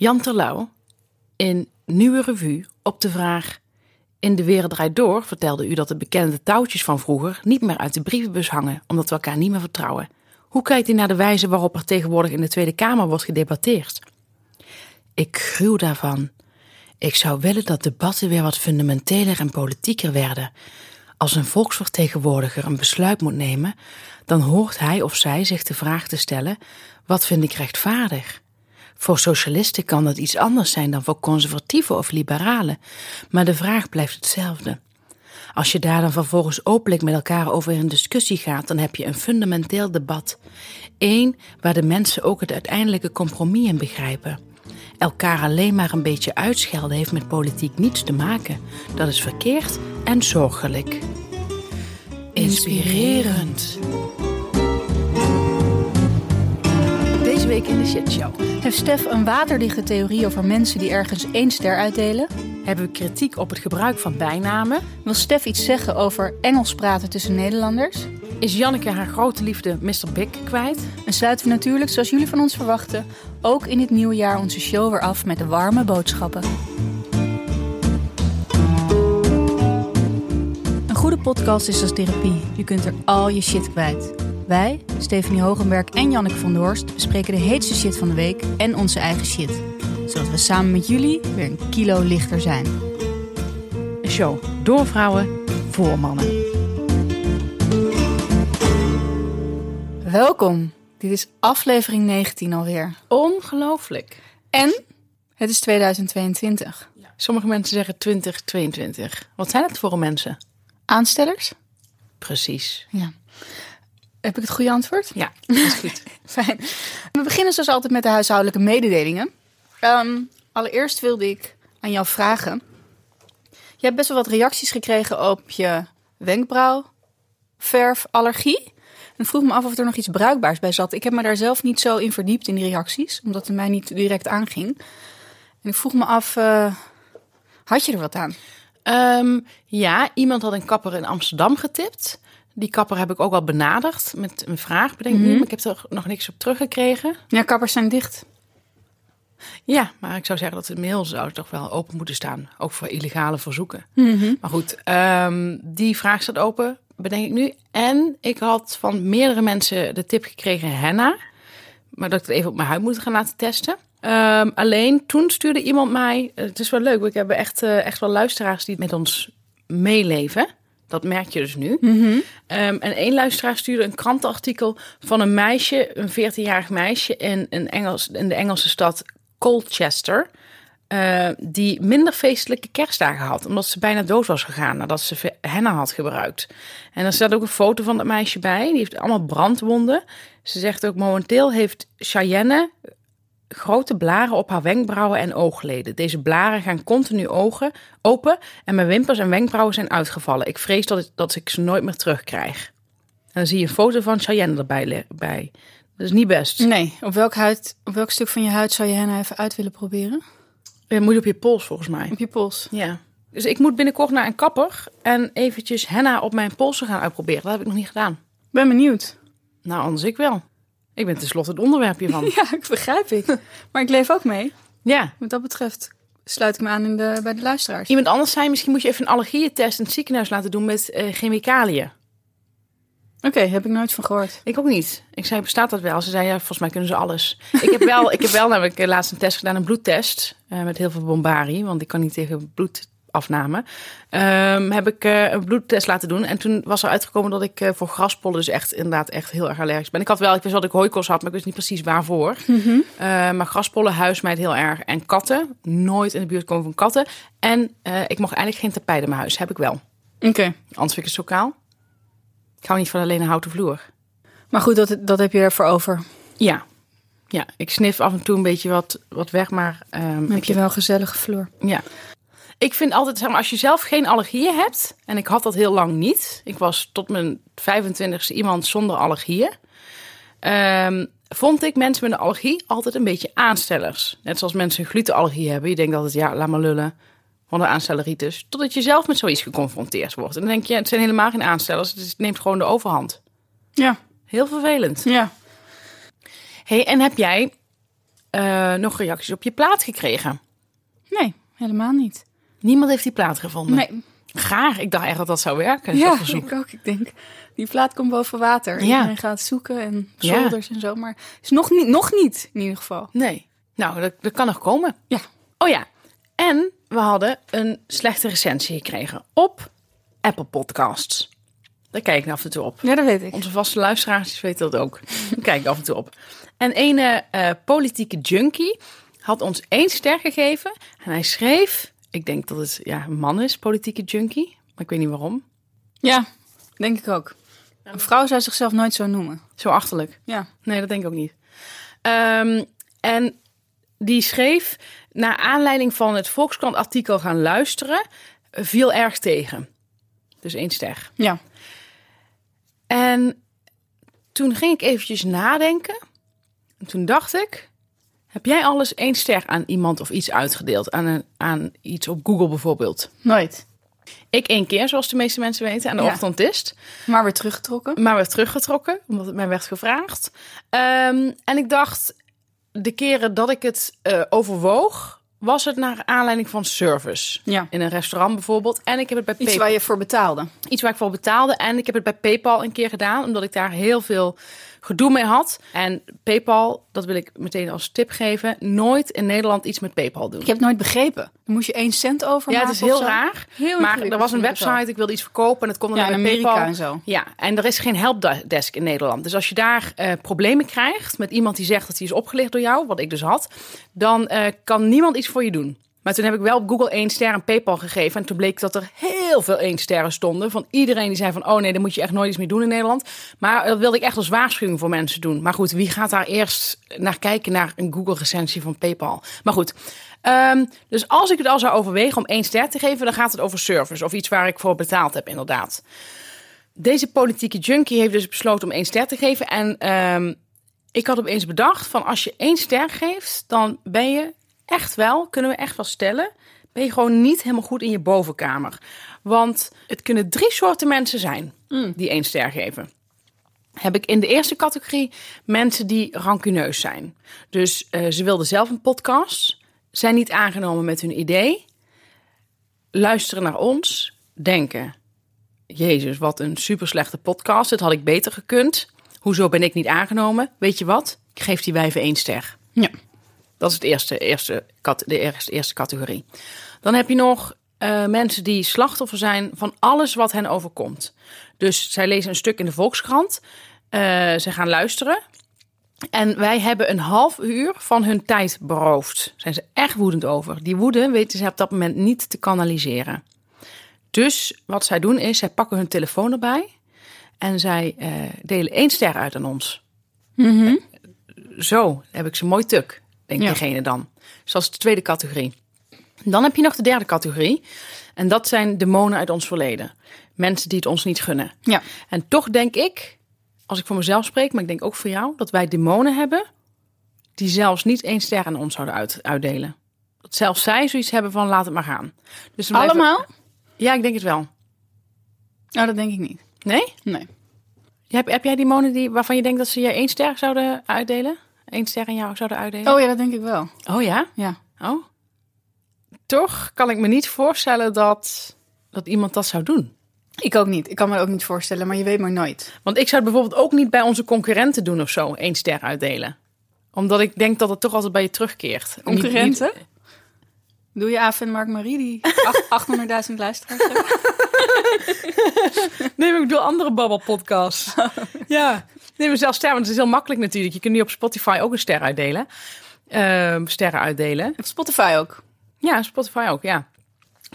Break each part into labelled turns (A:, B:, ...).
A: Jan Terlouw in Nieuwe Revue op de vraag... In De Wereld Draait Door vertelde u dat de bekende touwtjes van vroeger... niet meer uit de brievenbus hangen, omdat we elkaar niet meer vertrouwen. Hoe kijkt u naar de wijze waarop er tegenwoordig in de Tweede Kamer wordt gedebatteerd? Ik gruw daarvan. Ik zou willen dat debatten weer wat fundamenteler en politieker werden. Als een volksvertegenwoordiger een besluit moet nemen, dan hoort hij of zij zich de vraag te stellen: wat vind ik rechtvaardig? Voor socialisten kan dat iets anders zijn dan voor conservatieven of liberalen, maar de vraag blijft hetzelfde. Als je daar dan vervolgens openlijk met elkaar over in discussie gaat, dan heb je een fundamenteel debat. Eén waar de mensen ook het uiteindelijke compromis in begrijpen. Elkaar alleen maar een beetje uitschelden heeft met politiek niets te maken. Dat is verkeerd en zorgelijk. Inspirerend. Week in de shitshow
B: Heeft Stef een waterdichte theorie over mensen die ergens één ster uitdelen?
A: hebben we kritiek op het gebruik van bijnamen.
B: Wil Stef iets zeggen over Engels praten tussen Nederlanders?
A: Is Janneke haar grote liefde Mr. Big kwijt?
B: En sluiten we natuurlijk, zoals jullie van ons verwachten, ook in dit nieuwe jaar onze show weer af met de warme boodschappen. Een goede podcast is als therapie. Je kunt er al je shit kwijt. Wij, Stephanie Hogenberg en Janneke van der Horst, bespreken de heetste shit van de week en onze eigen shit. Zodat we samen met jullie weer een kilo lichter zijn.
A: Een show door vrouwen voor mannen.
B: Welkom. Dit is aflevering 19 alweer.
A: Ongelooflijk.
B: En het is 2022.
A: Sommige mensen zeggen 2022. Wat zijn het voor mensen?
B: Aanstellers?
A: Precies.
B: Ja. Heb ik het goede antwoord?
A: Ja, dat is goed.
B: Fijn. We beginnen zoals altijd met de huishoudelijke mededelingen. Ehm, allereerst wilde ik aan jou vragen. Je hebt best wel wat reacties gekregen op je wenkbrauwverfallergie. En vroeg me af of er nog iets bruikbaars bij zat. Ik heb me daar zelf niet zo in verdiept in die reacties, omdat het mij niet direct aanging. En ik vroeg me af, eh, had je er wat aan?
A: Ehm, ja, iemand had een kapper in Amsterdam getipt. Die kapper heb ik ook al benaderd met een vraag, bedenk ik nu. Maar ik heb er nog niks op teruggekregen.
B: Ja, kappers zijn dicht.
A: Ja, maar ik zou zeggen dat de mail zou toch wel open moeten staan. Ook voor illegale verzoeken.
B: Mhm.
A: Maar goed, ehm, die vraag staat open, bedenk ik nu. En ik had van meerdere mensen de tip gekregen henna. Maar dat ik het even op mijn huid moet gaan laten testen. Ehm, alleen toen stuurde iemand mij... Het is wel leuk, we hebben echt, eh, echt wel luisteraars die met ons meeleven. Dat merk je dus nu.
B: Mhm.
A: Ehm, en één luisteraar stuurde een krantenartikel van een meisje, een 14-jarig meisje in, een Engels, in de Engelse stad Colchester. eh, die minder feestelijke kerstdagen had, omdat ze bijna dood was gegaan nadat ze henna had gebruikt. En er staat ook een foto van dat meisje bij. Die heeft allemaal brandwonden. Ze zegt ook momenteel heeft Cheyenne grote blaren op haar wenkbrauwen en oogleden. Deze blaren gaan continu ogen open en mijn wimpers en wenkbrauwen zijn uitgevallen. Ik vrees dat ik, dat ik ze nooit meer terugkrijg. En dan zie je een foto van Cheyenne erbij. bij. Dat is niet best.
B: Nee, op welk, huid, op welk stuk van je huid zou je henna even uit willen proberen?
A: Je moet op je pols volgens mij.
B: Op je pols.
A: Ja. Dus ik moet binnenkort naar een kapper en eventjes henna op mijn polsen gaan uitproberen. Dat heb ik nog niet gedaan.
B: Ben benieuwd.
A: Nou, anders ik wel. Ik ben tenslotte het onderwerp hiervan.
B: Ja, ik begrijp ik. Maar ik leef ook mee.
A: ja.
B: Wat dat betreft sluit ik me aan in de, bij de luisteraars.
A: Iemand anders zei, misschien moet je even een allergietest in het ziekenhuis laten doen met eh, chemicaliën.
B: Oké, heb ik nooit van gehoord.
A: Ik ook niet. Ik zei, bestaat dat wel? Ze zei, ja, volgens mij kunnen ze alles. Ik heb wel, ik heb wel namelijk eh, laatst een test gedaan, een bloedtest. eh, met heel veel bombari, want ik kan niet tegen bloedafname. Ehm, heb ik eh, een bloedtest laten doen. En toen was er uitgekomen dat ik eh, voor graspollen dus echt inderdaad echt heel erg allergisch ben. Ik had wel, ik wist dat ik hooikoorts had, maar ik wist niet precies waarvoor. Eh, maar graspollen, huismeid heel erg. En katten, nooit in de buurt komen van katten. En ik mocht eigenlijk geen tapijt in mijn huis, heb ik wel.
B: Oké.
A: Anders vind ik het zo kaal. Ik hou niet van alleen een houten vloer.
B: Maar goed, dat, dat heb je ervoor over.
A: Ja. Ja, ik snif af en toe een beetje wat, wat weg, maar... ehm,
B: heb je wel een gezellige vloer.
A: ja. Ik vind altijd, zeg maar, als je zelf geen allergieën hebt... en ik had dat heel lang niet. Ik was tot mijn 25ste iemand zonder allergieën. ehm, vond ik mensen met een allergie altijd een beetje aanstellers. Net zoals mensen een glutenallergie hebben. Je denkt altijd, ja, laat maar lullen. Van de aanstelleritis. Totdat je zelf met zoiets geconfronteerd wordt. En dan denk je, het zijn helemaal geen aanstellers. Het neemt gewoon de overhand.
B: Ja,
A: Heel vervelend.
B: ja.
A: hey, en heb jij eh, nog reacties op je plaat gekregen?
B: Nee, helemaal niet.
A: Niemand heeft die plaat gevonden.
B: Nee,
A: Gaar, ik dacht echt dat dat zou werken.
B: ja,
A: verzoek.
B: ik ook. Ik denk, die plaat komt boven water.
A: Ja.
B: Iedereen gaat zoeken en
A: Ja.
B: zolders en zo. Maar is nog niet, nog niet in ieder geval.
A: Nee. Nou, dat, dat kan nog komen.
B: Ja.
A: Oh ja. En we hadden een slechte recensie gekregen op Apple Podcasts. Daar kijk ik af en toe op.
B: Ja, dat weet ik.
A: Onze vaste luisteraars weten dat ook. Daar kijk ik af en toe op. En ene eh, politieke junkie had ons één ster gegeven. En hij schreef, ik denk dat het ja, een man is, politieke junkie. Maar ik weet niet waarom.
B: Ja, denk ik ook. Een vrouw zou zichzelf nooit zo noemen.
A: Zo achterlijk.
B: Ja.
A: Nee, dat denk ik ook niet. Ehm, en die schreef, naar aanleiding van het Volkskrant-artikel gaan luisteren, viel erg tegen. Dus één ster.
B: Ja.
A: En toen ging ik eventjes nadenken. En toen dacht ik, heb jij alles één ster aan iemand of iets uitgedeeld? Aan, een, aan iets op Google bijvoorbeeld?
B: Nooit.
A: Ik één keer, zoals de meeste mensen weten, aan de
B: Ja.
A: ochtendist.
B: Maar weer teruggetrokken.
A: Maar werd teruggetrokken, omdat het mij werd gevraagd. Ehm, en ik dacht, de keren dat ik het eh, overwoog, was het naar aanleiding van service.
B: Ja.
A: In een restaurant bijvoorbeeld. En ik heb het bij
B: Iets
A: PayPal.
B: waar je voor betaalde.
A: Iets waar ik voor betaalde. En ik heb het bij PayPal een keer gedaan, omdat ik daar heel veel gedoe mee had. En PayPal, dat wil ik meteen als tip geven, nooit in Nederland iets met PayPal doen.
B: Ik heb het nooit begrepen. Dan moest je één cent over
A: Ja, het is heel raar.
B: Heel
A: maar er was een website, ik wilde iets verkopen en het kon dan
B: Ja,
A: bij
B: in Amerika
A: PayPal.
B: en zo.
A: Ja, en er is geen helpdesk in Nederland. Dus als je daar eh, problemen krijgt met iemand die zegt dat hij is opgelicht door jou, wat ik dus had, dan eh, kan niemand iets voor je doen. Maar toen heb ik wel op Google 1 ster en PayPal gegeven. En toen bleek dat er heel veel 1 sterren stonden. Van iedereen die zei van, oh nee, daar moet je echt nooit iets mee doen in Nederland. Maar dat wilde ik echt als waarschuwing voor mensen doen. Maar goed, wie gaat daar eerst naar kijken naar een Google recensie van PayPal? Maar goed, ehm, dus als ik het al zou overwegen om 1 ster te geven, dan gaat het over service. Of iets waar ik voor betaald heb, inderdaad. Deze politieke junkie heeft dus besloten om één ster te geven. En ehm, ik had opeens bedacht van als je één ster geeft, dan ben je echt wel, kunnen we echt wel stellen, ben je gewoon niet helemaal goed in je bovenkamer. Want het kunnen drie soorten mensen zijn die één ster geven. Heb ik in de eerste categorie mensen die rancuneus zijn. Dus eh, ze wilden zelf een podcast, zijn niet aangenomen met hun idee, luisteren naar ons, denken: Jezus, wat een super slechte podcast. Dat had ik beter gekund. Hoezo ben ik niet aangenomen? Weet je wat? Ik geef die wijven één ster.
B: Ja.
A: Dat is het eerste, eerste, de eerste, eerste categorie. Dan heb je nog eh, mensen die slachtoffer zijn van alles wat hen overkomt. Dus zij lezen een stuk in de Volkskrant. eh, ze gaan luisteren. En wij hebben een half uur van hun tijd beroofd. Daar zijn ze echt woedend over. Die woede weten ze op dat moment niet te kanaliseren. Dus wat zij doen is, zij pakken hun telefoon erbij. En zij eh, delen één ster uit aan ons. Zo, heb ik ze mooi tuk, denkt
B: Ja.
A: diegene dan. Dus dat is de tweede categorie. Dan heb je nog de derde categorie. En dat zijn demonen uit ons verleden. Mensen die het ons niet gunnen.
B: Ja.
A: En toch denk ik, als ik voor mezelf spreek, maar ik denk ook voor jou, dat wij demonen hebben die zelfs niet één ster aan ons zouden uit, uitdelen. Dat zelfs zij zoiets hebben van laat het maar gaan. Dus blijven-
B: Allemaal?
A: Ja, ik denk het wel.
B: Nou, dat denk ik niet.
A: Nee?
B: Nee.
A: Heb, heb jij demonen die, waarvan je denkt dat ze je één ster zouden uitdelen? Eén ster aan jou zouden uitdelen?
B: Oh ja, dat denk ik wel.
A: oh ja?
B: Ja.
A: Oh. Toch kan ik me niet voorstellen dat, dat iemand dat zou doen.
B: Ik ook niet. Ik kan me ook niet voorstellen, maar je weet maar nooit.
A: Want ik zou het bijvoorbeeld ook niet bij onze concurrenten doen of zo, één ster uitdelen. Omdat ik denk dat het toch altijd bij je terugkeert.
B: Concurrenten?
A: niet-
B: Doe je Aaf en Mark Marie die ach- 800.000 luisteraars hebben?
A: Nee, maar ik bedoel andere babbelpodcasts. ja. Nee, maar zelfs ster, want het is heel makkelijk natuurlijk. Je kunt nu op Spotify ook een ster uitdelen. Ehm, sterren uitdelen.
B: Op Spotify ook.
A: Ja, Spotify ook, ja.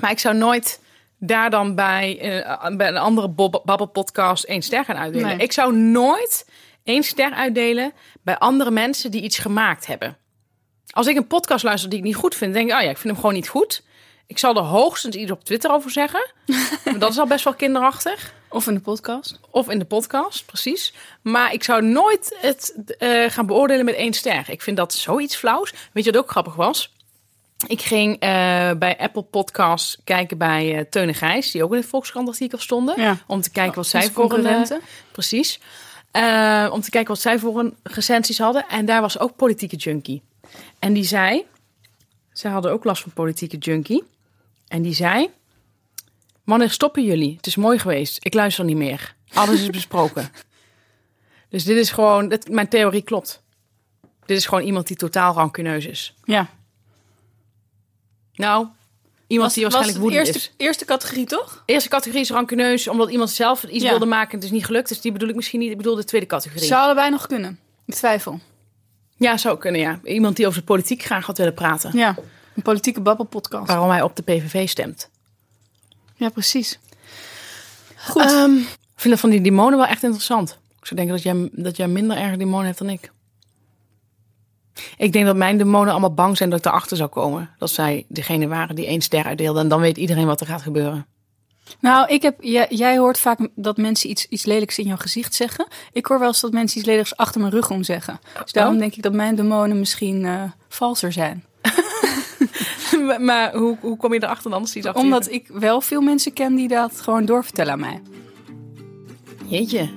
A: Maar ik zou nooit daar dan bij, eh, bij een andere babbelpodcast één ster gaan uitdelen.
B: Nee.
A: Ik zou nooit één ster uitdelen bij andere mensen die iets gemaakt hebben. Als ik een podcast luister die ik niet goed vind, denk ik, oh ja, ik vind hem gewoon niet goed. Ik zal er hoogstens iets op Twitter over zeggen. Maar dat is al best wel kinderachtig.
B: Of in de podcast.
A: Of in de podcast, precies. Maar ik zou nooit het eh, gaan beoordelen met één ster. Ik vind dat zoiets flauws. Weet je wat ook grappig was? Ik ging eh, bij Apple Podcasts kijken bij eh Teun en Gijs, die ook in het Volkskrant artikel stonden.
B: Ja.
A: Om te kijken wat
B: Onze
A: zij voor een... precies. Om te kijken wat zij voor een recensies hadden. En daar was ook politieke junkie. En die zei, ze hadden ook last van politieke junkie. En die zei, wanneer stoppen jullie? Het is mooi geweest. Ik luister niet meer. Alles is besproken. dus dit is gewoon, dit, mijn theorie klopt. Dit is gewoon iemand die totaal rancuneus is.
B: Ja.
A: Nou, iemand die waarschijnlijk woedend
B: eerste,
A: is.
B: eerste categorie, toch?
A: Eerste categorie is rancuneus, omdat iemand zelf iets
B: Ja.
A: wilde maken en het is niet gelukt. Dus die bedoel ik misschien niet. Ik bedoel de tweede categorie.
B: Zou allebei nog kunnen. Ik twijfel.
A: Ja, zou kunnen, ja. Iemand die over de politiek graag had willen praten.
B: Ja, een politieke babbelpodcast.
A: Waarom hij op de PVV stemt.
B: Ja, precies. Goed.
A: Ehm, ik vind dat van die demonen wel echt interessant. Ik zou denken dat jij, dat jij minder erg demonen hebt dan ik. Ik denk dat mijn demonen allemaal bang zijn dat ik erachter zou komen. Dat zij degene waren die één ster uitdeelden. En dan weet iedereen wat er gaat gebeuren.
B: Nou, ik heb, jij, jij hoort vaak dat mensen iets, iets lelijks in jouw gezicht zeggen. Ik hoor wel eens dat mensen iets lelijks achter mijn rug om zeggen. Dus daarom
A: Oh.
B: denk ik dat mijn demonen misschien eh, valser zijn.
A: maar maar hoe, hoe kom je erachter dan? Als die
B: Omdat ik wel veel mensen ken die dat gewoon doorvertellen aan mij.
A: Jeetje.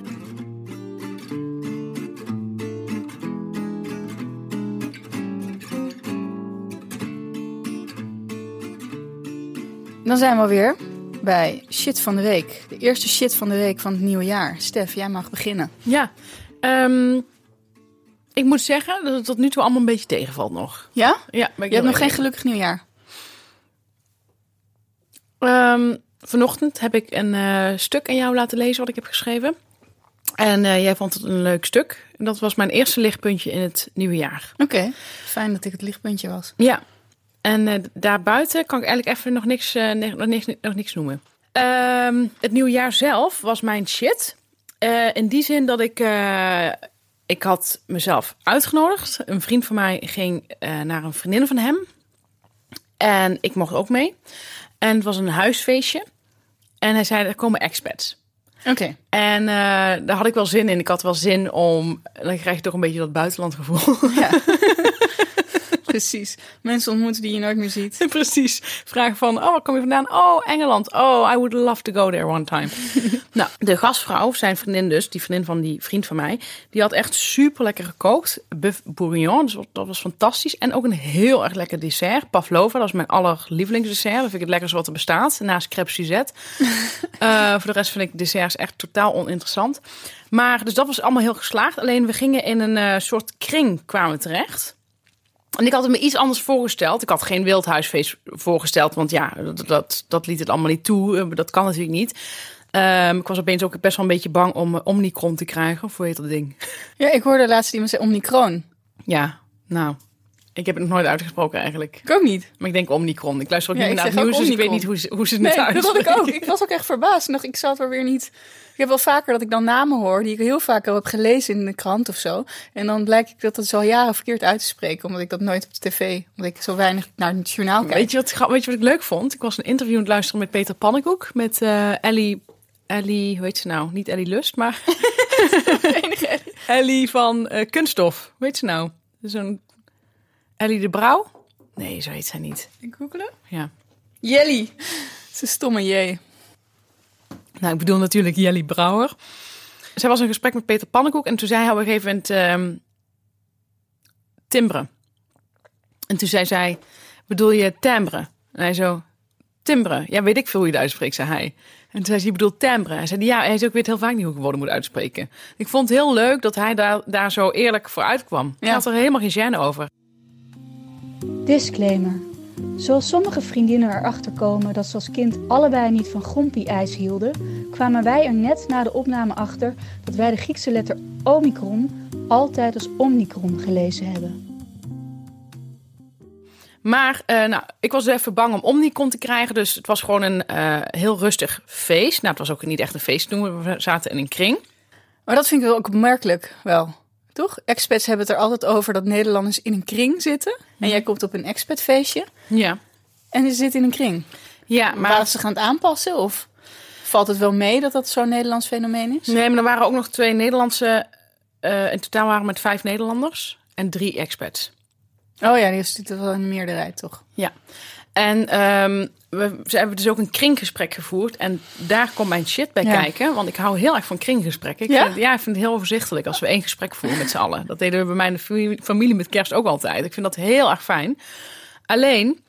B: Dan zijn we alweer bij shit van de week. De eerste shit van de week van het nieuwe jaar. Stef, jij mag beginnen.
A: Ja. ehm, ik moet zeggen dat het tot nu toe allemaal een beetje tegenvalt nog.
B: Ja?
A: Ja, ik
B: Je hebt nog geen gelukkig nieuwjaar.
A: Ehm, vanochtend heb ik een eh, stuk aan jou laten lezen wat ik heb geschreven. En eh, jij vond het een leuk stuk. En dat was mijn eerste lichtpuntje in het nieuwe jaar.
B: Oké, fijn dat ik het lichtpuntje was.
A: Ja. En eh, daarbuiten kan ik eigenlijk even nog niks, nog niks, nog niks noemen. Ehm, het nieuwe jaar zelf was mijn shit. In die zin dat ik... ik had mezelf uitgenodigd. Een vriend van mij ging naar een vriendin van hem. En ik mocht ook mee. En het was een huisfeestje. En hij zei, er komen expats.
B: Oké.
A: En eh, daar had ik wel zin in. Ik had wel zin om... Dan krijg je toch een beetje dat buitenlandgevoel.
B: Ja. Precies. Mensen ontmoeten die je nooit meer ziet.
A: Precies. Vraag van, oh, waar kom je vandaan? Oh, Engeland. Oh, I would love to go there one time. nou, de gastvrouw, zijn vriendin dus, die vriendin van die vriend van mij, die had echt super lekker gekookt. Buff bourguignon, dus dat was fantastisch. En ook een heel erg lekker dessert. Pavlova, dat is mijn allerlievelingsdessert. Dat vind ik het lekkerste wat er bestaat, naast crêpe Suzette. Eh, voor de rest vind ik desserts echt totaal oninteressant. Maar, dus dat was allemaal heel geslaagd. Alleen we gingen in een eh, soort kring kwamen terecht. En ik had het me iets anders voorgesteld. Ik had geen wildhuisfeest voorgesteld, want ja, dat, dat, dat liet het allemaal niet toe. Eh, Dat kan natuurlijk niet. Ehm, ik was opeens ook best wel een beetje bang om eh, Omnicron te krijgen. Of hoe heet dat ding?
B: Ja, ik hoorde laatst iemand zeggen Omnicron.
A: Ja, nou, ik heb het nog nooit uitgesproken eigenlijk.
B: Ik ook niet.
A: Maar ik denk Omnicron. Ik luister ook
B: Ja,
A: niet meer naar het nieuws, dus ik weet niet hoe ze, hoe ze
B: Nee,
A: het
B: dat had ik ook. Ik was ook echt verbaasd. Nog, ik zat er weer niet. Ik heb wel vaker dat ik dan namen hoor die ik heel vaak al heb gelezen in de krant of zo. En dan blijkt ik dat het al jaren verkeerd uit te spreken, omdat ik dat nooit op de tv, omdat ik zo weinig naar het journaal kijk.
A: Weet je, wat, weet je wat ik leuk vond? Ik was een interview aan het luisteren met Peter Pannenkoek. Met eh, Ellie, Ellie, hoe heet ze nou? Niet Ellie Lust, maar Ellie van eh, Kunststof. Heet ze nou? Zo'n Ellie de Brouw? Nee, zo heet zij niet.
B: Ik googelen.
A: Ja.
B: Jelly. Ze is stomme J.
A: Nou, ik bedoel natuurlijk Jelly Brouwer. Zij was in gesprek met Peter Pannenkoek en toen zei hij op een gegeven moment ehm timbre. En toen zei zij, bedoel je timbre? En hij zo, timbre. Ja, weet ik veel hoe je het uitspreekt, zei hij. En toen zei ze, je bedoelt timbre. Hij zei, ja, hij zei, ik weet heel vaak niet hoe ik woorden moet uitspreken. Ik vond het heel leuk dat hij daar, daar zo eerlijk voor uitkwam. Hij
B: Ja.
A: had er helemaal geen gêne over.
C: Disclaimer. Zoals sommige vriendinnen erachter komen dat ze als kind allebei niet van gompie-ijs hielden, kwamen wij er net na de opname achter dat wij de Griekse letter omikron altijd als omnicron gelezen hebben.
A: Maar eh, nou, ik was even bang om Omnicron te krijgen. Dus het was gewoon een eh, heel rustig feest. Nou, het was ook niet echt een feest toen. We zaten in een kring.
B: Maar dat vind ik wel ook opmerkelijk wel. Toch? Expats hebben het er altijd over dat Nederlanders in een kring zitten. En jij komt op een expatfeestje
A: Ja.
B: en je zit in een kring.
A: Ja,
B: Maar waren ze gaan het aanpassen? Of valt het wel mee dat dat zo'n Nederlands fenomeen is?
A: Nee, maar er waren ook nog twee Nederlandse... eh, in totaal waren we met vijf Nederlanders en drie expats.
B: Oh ja, die is wel een meerderheid, toch?
A: Ja. En ehm, we, ze hebben dus ook een kringgesprek gevoerd. En daar komt mijn shit bij
B: Ja.
A: kijken. Want ik hou heel erg van kringgesprekken. Ik
B: Ja?
A: Vind, ja, ik vind het heel overzichtelijk als we één gesprek voeren met z'n allen. Dat deden we bij mijn familie, familie met kerst ook altijd. Ik vind dat heel erg fijn. Alleen,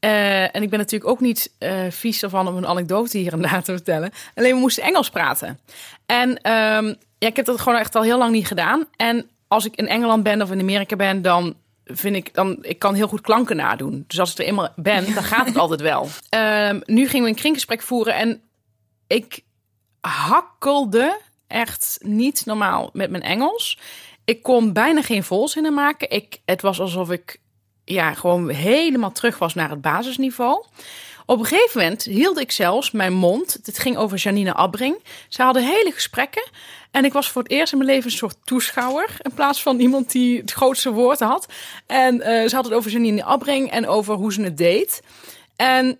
A: eh, en ik ben natuurlijk ook niet eh, vies ervan om een anekdote hier en daar te vertellen. Alleen we moesten Engels praten. En ehm, ja, ik heb dat gewoon echt al heel lang niet gedaan. En als ik in Engeland ben of in Amerika ben, dan vind ik dan ik kan heel goed klanken nadoen. Dus als ik er eenmaal ben, dan gaat het altijd wel. Ehm, nu gingen we een kringgesprek voeren en ik hakkelde echt niet normaal met mijn Engels. Ik kon bijna geen volzinnen maken. Ik, het was alsof ik ja, gewoon helemaal terug was naar het basisniveau. Op een gegeven moment hield ik zelfs mijn mond. Het ging over Janine Abbring. Ze hadden hele gesprekken. En ik was voor het eerst in mijn leven een soort toeschouwer. In plaats van iemand die het grootste woord had. En eh, ze had het over Janine Abbring en over hoe ze het deed. En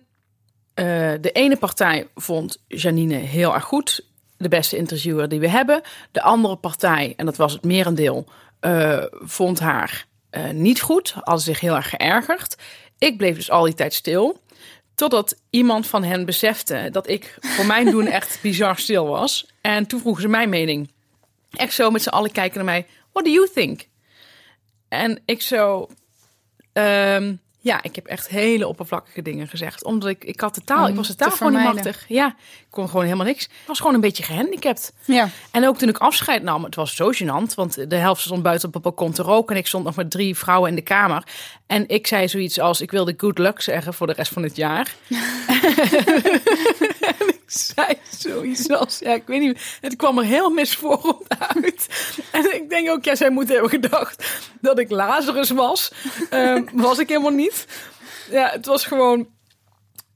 A: eh, de ene partij vond Janine heel erg goed. De beste interviewer die we hebben. De andere partij, en dat was het merendeel, eh, vond haar niet goed. Had zich heel erg geërgerd. Ik bleef dus al die tijd stil. Totdat iemand van hen besefte dat ik voor mijn doen echt bizar stil was. En toen vroegen ze mijn mening. Echt zo met z'n allen kijken naar mij. What do you think? En ik zo... ehm, ja, ik heb echt hele oppervlakkige dingen gezegd. Omdat ik, ik had de taal,
B: Om
A: ik was de taal gewoon niet machtig. Ja, ik kon gewoon helemaal niks. Ik was gewoon een beetje gehandicapt.
B: Ja.
A: En ook toen ik afscheid nam, het was zo gênant. Want de helft stond buiten op het balkon te roken. En ik stond nog met drie vrouwen in de kamer. En ik zei zoiets als, ik wilde good luck zeggen voor de rest van het jaar. zei zoiets als, ja, ik weet niet. Het kwam er heel misvormd uit. En ik denk ook, ja, zij moet hebben gedacht dat ik Lazarus was. Ehm, was ik helemaal niet. Ja, het was gewoon,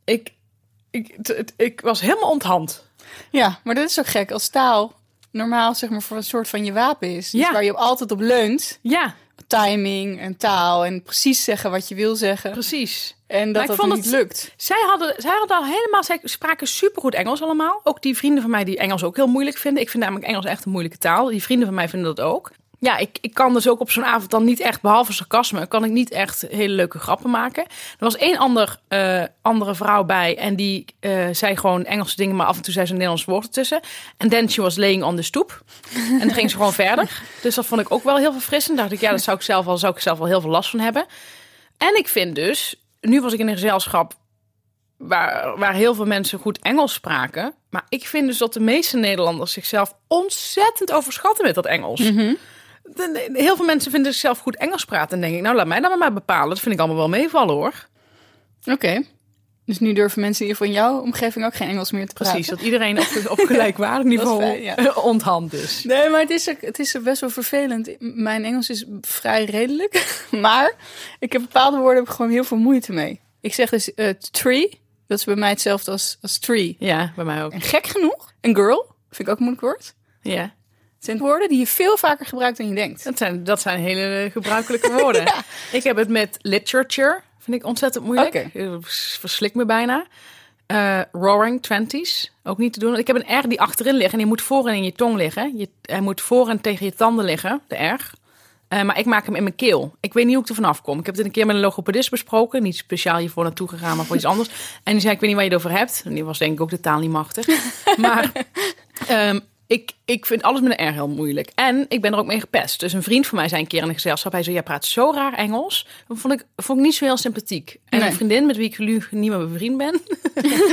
A: ik, ik, het- het- ik was helemaal onthand.
B: ja, maar dat is ook gek. Als taal normaal zeg maar voor een soort van je wapen is. Dus
A: Ja.
B: waar je op altijd op leunt.
A: Ja,
B: Timing en taal en precies zeggen wat je wil zeggen.
A: precies.
B: En dat
A: ik
B: dat niet
A: het-
B: lukt.
A: Zij hadden, zij hadden al helemaal, zij spraken supergoed Engels allemaal. Ook die vrienden van mij die Engels ook heel moeilijk vinden. Ik vind namelijk Engels echt een moeilijke taal. Die vrienden van mij vinden dat ook. Ja, ik, ik kan dus ook op zo'n avond dan niet echt, behalve sarcasme, kan ik niet echt hele leuke grappen maken. Er was één ander, eh, andere vrouw bij en die eh, zei gewoon Engelse dingen, maar af en toe zei ze een Nederlands woord ertussen. En then she was laying on the stoep. En dan ging ze gewoon verder. Dus dat vond ik ook wel heel verfrissend. Dacht ik, ja, dat zou ik zelf wel, zou ik zelf wel heel veel last van hebben. En ik vind dus, nu was ik in een gezelschap waar, waar heel veel mensen goed Engels spraken. Maar ik vind dus dat de meeste Nederlanders zichzelf ontzettend overschatten met dat Engels. De- de- heel veel mensen vinden zichzelf goed Engels praten. En denk ik, nou laat mij dan maar bepalen. Dat vind ik allemaal wel meevallen hoor.
B: Oké. Dus nu durven mensen hier van jouw omgeving ook geen Engels meer te praten.
A: Precies, dat iedereen op, op gelijkwaardig niveau
B: fijn, ja.
A: onthand is.
B: Nee, maar het is, het is best wel vervelend. Mijn Engels is vrij redelijk. Maar ik heb bepaalde woorden heb ik gewoon heel veel moeite mee. Ik zeg dus eh, tree. Dat is bij mij hetzelfde als, als tree.
A: Ja, bij mij ook.
B: En gek genoeg, een girl, vind ik ook een moeilijk woord.
A: Ja,
B: Het zijn woorden die je veel vaker gebruikt dan je denkt.
A: dat zijn, dat zijn hele gebruikelijke woorden. Ik heb het met literature. Vind ik ontzettend moeilijk. Ik Verslik me bijna. Eh, roaring twenties. Ook niet te doen. Ik heb een R die achterin ligt en die moet voor en in je tong liggen. Je, hij moet voor en tegen je tanden liggen, de R. Eh, maar ik maak hem in mijn keel. Ik weet niet hoe ik er vanaf kom. Ik heb dit een keer met een logopedist besproken. Niet speciaal hiervoor naartoe gegaan, maar voor iets anders. En die zei, ik weet niet waar je het over hebt. En die was denk ik ook de taal niet machtig. maar ehm, ik, ik vind alles met een R heel moeilijk. En ik ben er ook mee gepest. Dus een vriend van mij zei een keer in een gezelschap... hij zei, jij praat zo raar Engels. Dat vond ik, vond ik niet zo heel sympathiek. En
B: Nee.
A: een vriendin met wie ik nu niet meer bevriend ben...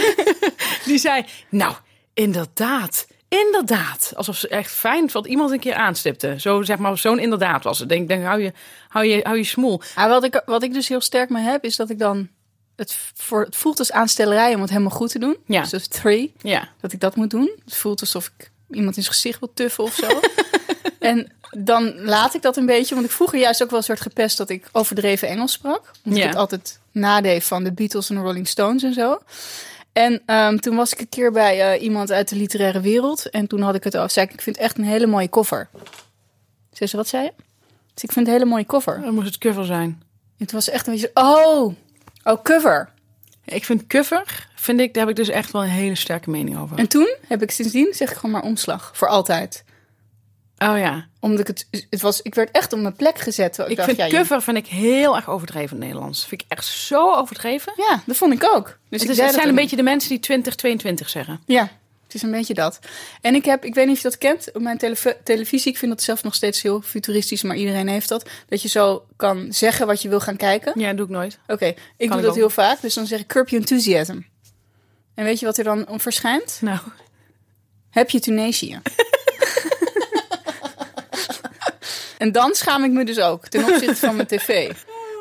A: die zei, nou, inderdaad... Inderdaad, alsof ze echt fijn wat iemand een keer aanstipte. Zo zeg maar, zo'n inderdaad was het. Denk, denk hou je, hou je, hou je smoel.
B: Ah, wat, ik, wat ik dus heel sterk mee heb, is dat ik dan... Het, voor, het voelt als aanstellerij om het helemaal goed te doen.
A: Ja.
B: Dus three.
A: Ja,
B: dat ik dat moet doen. Het voelt alsof ik iemand in zijn gezicht wil tuffen of zo. en dan laat ik dat een beetje, want ik vroeger juist ook wel een soort gepest dat ik overdreven Engels sprak. Omdat
A: Ja.
B: ik het altijd nadeed van de Beatles en de Rolling Stones en zo. En ehm, toen was ik een keer bij eh, iemand uit de literaire wereld. En toen had ik het over. Zei ik, ik vind het echt een hele mooie cover. Zei ze, wat zei je? Dus ik vind het een hele mooie cover.
A: dan moest het cover zijn.
B: Het was echt een beetje, oh, oh, cover.
A: Ik vind cover, vind ik, daar heb ik dus echt wel een hele sterke mening over.
B: En toen heb ik sindsdien, zeg ik gewoon maar omslag. Voor altijd.
A: Oh ja.
B: Omdat ik het, het was, ik werd echt op mijn plek gezet. Ik,
A: Ik
B: dacht,
A: vind
B: ja,
A: cover vind ik heel erg overdreven in het Nederlands. Vind ik echt zo overdreven.
B: Ja, dat vond ik ook. Dus
A: het, is, zijn een beetje de mensen die 2022 zeggen.
B: Ja, het is een beetje dat. En ik heb, ik weet niet of je dat kent, op mijn tele- televisie, ik vind dat zelf nog steeds heel futuristisch, maar iedereen heeft dat. Dat je zo kan zeggen wat je wil gaan kijken.
A: Ja, dat doe ik nooit.
B: Oké, ik doe
A: ik
B: dat
A: ook.
B: heel vaak, dus dan zeg ik curb your enthusiasm. En weet je wat er dan om verschijnt?
A: Nou,
B: Heb je Tunesië? en dan schaam ik me dus ook ten opzichte van mijn tv.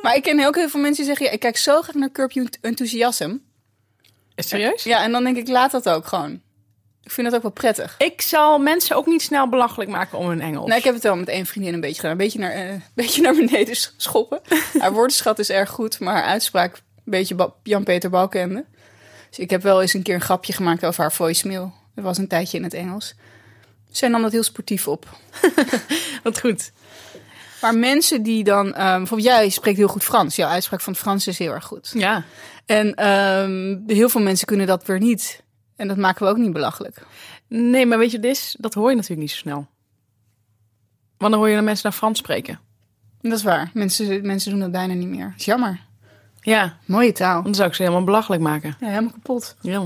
B: Maar ik ken ook heel veel mensen die zeggen: ja, ik kijk zo graag naar Curb Your Enthusiasm.
A: is serieus?
B: Ja, en dan denk ik: laat dat ook gewoon. Ik vind dat ook wel prettig.
A: Ik zal mensen ook niet snel belachelijk maken om hun Engels.
B: Nou, ik heb het wel met één vriendin een beetje gedaan. Een beetje naar, eh, een beetje naar beneden sch- schoppen. haar woordenschat is erg goed, maar haar uitspraak een beetje Jan-Peter Balkenende. Dus ik heb wel eens een keer een grapje gemaakt over haar voicemail. Dat was een tijdje in het Engels. Zij nam dat heel sportief op.
A: Wat goed.
B: Maar mensen die dan... ehm, bijvoorbeeld jij spreekt heel goed Frans. Jouw uitspraak van het Frans is heel erg goed.
A: Ja.
B: En ehm, heel veel mensen kunnen dat weer niet. En dat maken we ook niet belachelijk.
A: Nee, maar weet je, dit dat hoor je natuurlijk niet zo snel. Want dan hoor je de mensen naar Frans spreken.
B: En dat is waar. Mensen, mensen doen dat bijna niet meer. is jammer.
A: Ja,
B: Mooie taal.
A: dan zou ik ze helemaal belachelijk maken.
B: Ja, helemaal kapot.
A: Ja.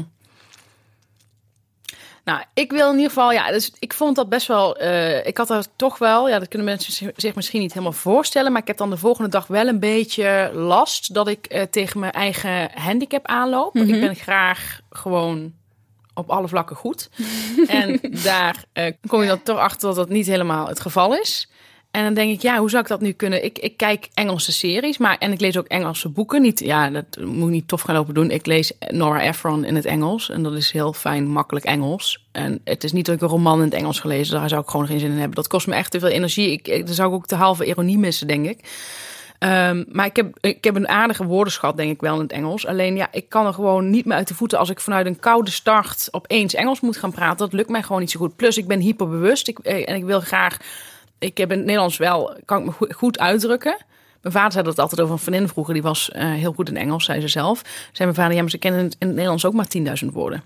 A: Nou, ik wil in ieder geval, ja, dus ik vond dat best wel, eh, ik had er toch wel, ja, dat kunnen mensen zich- misschien niet helemaal voorstellen, maar ik heb dan de volgende dag wel een beetje last dat ik eh, tegen mijn eigen handicap aanloop. Ik ben graag gewoon op alle vlakken goed. en daar eh, kom je dan toch achter dat dat niet helemaal het geval is. En dan denk ik, ja, hoe zou ik dat nu kunnen? Ik, ik kijk Engelse series, maar en ik lees ook Engelse boeken. Niet, ja, dat moet ik niet tof gaan lopen doen. Ik lees Nora Ephron in het Engels en dat is heel fijn, makkelijk Engels. En het is niet dat ik een roman in het Engels gelezen, daar zou ik gewoon geen zin in hebben. Dat kost me echt te veel energie. Ik, ik, dan zou ik ook de halve ironie missen, denk ik. Ehm, maar ik heb, ik heb een aardige woordenschat, denk ik wel, in het Engels. Alleen ja, ik kan er gewoon niet meer uit de voeten als ik vanuit een koude start opeens Engels moet gaan praten. Dat lukt mij gewoon niet zo goed. Plus, ik ben hyperbewust ik, eh, en ik wil graag. Ik heb in het Nederlands wel, kan ik me goed, uitdrukken. Mijn vader zei dat altijd over een vriendin vroeger. Die was eh, heel goed in Engels, zei ze zelf. Zei mijn vader, ja, maar ze kennen in het Nederlands ook maar 10.000 woorden.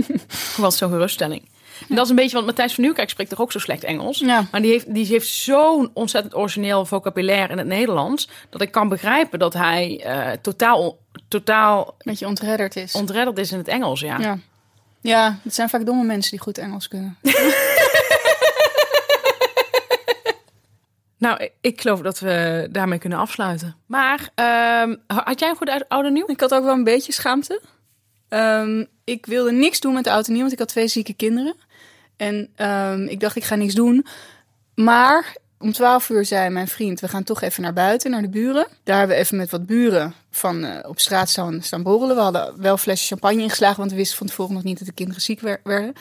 A: Wat zo'n geruststelling. En dat is een beetje, want Matthijs van Nieuwkerk spreekt toch ook zo slecht Engels.
B: Ja.
A: Maar die heeft, die heeft zo'n ontzettend origineel vocabulaire in het Nederlands. Dat ik kan begrijpen dat hij eh, totaal, totaal
B: Met je ontredderd is.
A: ontredderd is in het Engels. Ja.
B: Ja. Ja, het zijn vaak domme mensen die goed Engels kunnen.
A: Nou, ik- ik geloof dat we daarmee kunnen afsluiten. Maar ehm, had jij een goed oude nieuw?
B: Ik had ook wel een beetje schaamte. Ehm, ik wilde niks doen met de auto nieuw, want ik had twee zieke kinderen. En ehm, ik dacht, ik ga niks doen. Maar om 12 uur zei mijn vriend, we gaan toch even naar buiten, naar de buren. Daar hebben we even met wat buren van eh, op straat staan, staan borrelen. We hadden wel flesjes champagne ingeslagen, want we wisten van tevoren nog niet dat de kinderen ziek wer- werden.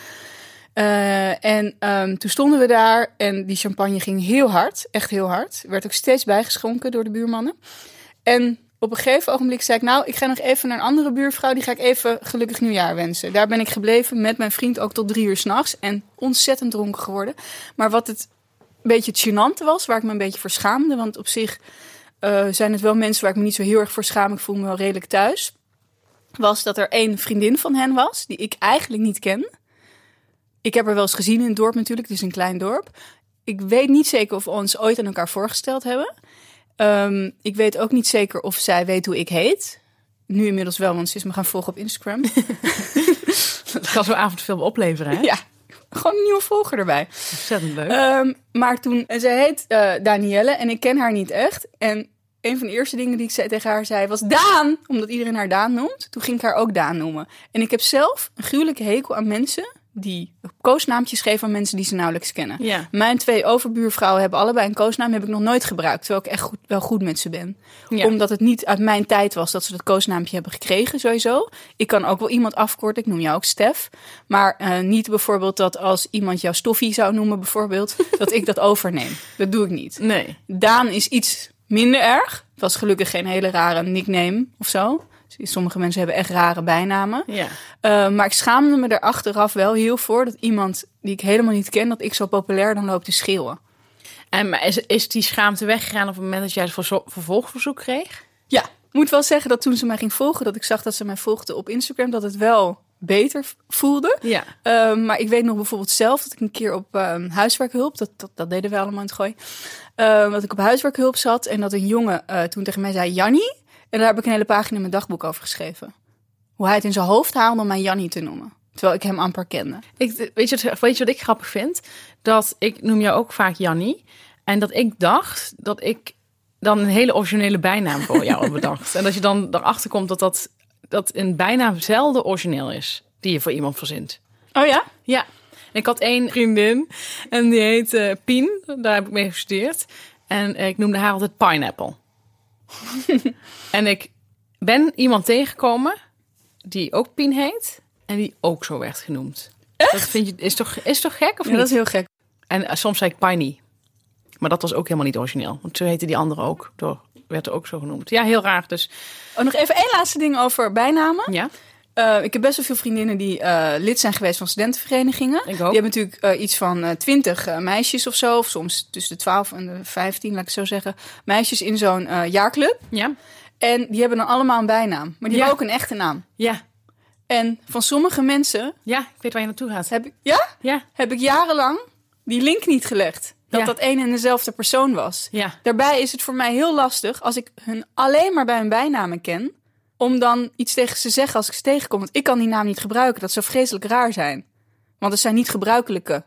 B: Eh, en ehm, toen stonden we daar en die champagne ging heel hard, echt heel hard. Werd ook steeds bijgeschonken door de buurmannen. En op een gegeven ogenblik zei ik, nou, ik ga nog even naar een andere buurvrouw. Die ga ik even gelukkig nieuwjaar wensen. Daar ben ik gebleven met mijn vriend ook tot drie uur s'nachts. En ontzettend dronken geworden. Maar wat het een beetje gênante was, waar ik me een beetje voor schaamde. Want op zich eh, zijn het wel mensen waar ik me niet zo heel erg voor schaam. Ik voel me wel redelijk thuis. Was dat er één vriendin van hen was, die ik eigenlijk niet ken. Ik heb haar wel eens gezien in het dorp natuurlijk. Het is een klein dorp. Ik weet niet zeker of we ons ooit aan elkaar voorgesteld hebben. Ehm, ik weet ook niet zeker of zij weet hoe ik heet. Nu inmiddels wel, want ze is me gaan volgen op Instagram.
A: Dat kan zo'n avondfilm opleveren, hè?
B: ja, gewoon een nieuwe volger erbij.
A: Ontzettend leuk.
B: Ehm, maar toen, en zij heet eh, Danielle en ik ken haar niet echt. En een van de eerste dingen die ik zei, tegen haar zei was Daan, omdat iedereen haar Daan noemt. Toen ging ik haar ook Daan noemen. En ik heb zelf een gruwelijke hekel aan mensen die koosnaampjes geven aan mensen die ze nauwelijks kennen.
A: Ja.
B: Mijn twee overbuurvrouwen hebben allebei een koosnaam, heb ik nog nooit gebruikt. Terwijl ik echt goed, wel goed met ze ben.
A: Ja.
B: Omdat het niet uit mijn tijd was dat ze dat koosnaampje hebben gekregen, sowieso. Ik kan ook wel iemand afkorten, ik noem jou ook Stef. Maar eh, niet bijvoorbeeld dat als iemand jou Stoffie zou noemen, bijvoorbeeld, dat ik dat overneem. Dat doe ik niet.
A: Nee.
B: Daan is iets minder erg. Het was gelukkig geen hele rare nickname of zo. Sommige mensen hebben echt rare bijnamen.
A: Ja.
B: Uh, maar ik schaamde me er achteraf wel heel voor dat iemand die ik helemaal niet ken, dat ik zo populair dan loop te schreeuwen.
A: En maar is, is die schaamte weggegaan op het moment dat jij het verzo- vervolgverzoek kreeg?
B: Ja, ik moet wel zeggen dat toen ze mij ging volgen, dat ik zag dat ze mij volgde op Instagram, dat het wel beter voelde.
A: Ja.
B: Ehm, maar ik weet nog bijvoorbeeld zelf dat ik een keer op ehm, huiswerkhulp, dat, dat, dat deden we allemaal in het gooi, dat ik op huiswerkhulp zat en dat een jongen eh, toen tegen mij zei Jannie. En daar heb ik een hele pagina in mijn dagboek over geschreven. Hoe hij het in zijn hoofd haalde om mij Jannie te noemen. Terwijl ik hem amper kende.
A: Ik, weet, je, wat- weet je wat ik grappig vind? Dat ik noem jou ook vaak Jannie. En dat ik dacht dat ik dan een hele originele bijnaam voor jou had bedacht. En dat je dan erachter komt dat, dat, dat een bijnaam zelden origineel is. Die je voor iemand verzint.
B: Oh ja?
A: Ja. En ik had één vriendin en die heet eh, Pien. Daar heb ik mee gestudeerd. En eh, ik noemde haar altijd Pineapple. en ik ben iemand tegengekomen die ook Pien heet. En die ook zo werd genoemd. Dat vind je, is, toch, is toch gek of
B: Ja,
A: niet?
B: dat is heel gek.
A: En eh, soms zei ik Piney. Maar dat was ook helemaal niet origineel. Want zo heette die andere ook. Door, werd er ook zo genoemd. Ja, heel raar. Dus
B: Oh, nog even één laatste ding over bijnamen.
A: ja.
B: Eh, ik heb best wel veel vriendinnen die eh, lid zijn geweest van studentenverenigingen.
A: Ik ook.
B: Die hebben natuurlijk eh, iets van twintig meisjes of zo. Of soms tussen de 12 en de 15, laat ik het zo zeggen. Meisjes in zo'n jaarclub.
A: Ja.
B: En die hebben dan allemaal een bijnaam. Maar die
A: Ja.
B: hebben ook een echte naam.
A: Ja.
B: En van sommige mensen
A: Ja, ik weet waar je naartoe gaat.
B: heb ik, ja,
A: Ja.
B: heb ik jarenlang die link niet gelegd. Dat
A: Ja.
B: dat één en dezelfde persoon was.
A: Ja.
B: Daarbij is het voor mij heel lastig als ik hun alleen maar bij hun bijnamen ken. Om dan iets tegen ze te zeggen als ik ze tegenkom. Want ik kan die naam niet gebruiken. Dat zou vreselijk raar zijn. Want het zijn niet gebruikelijke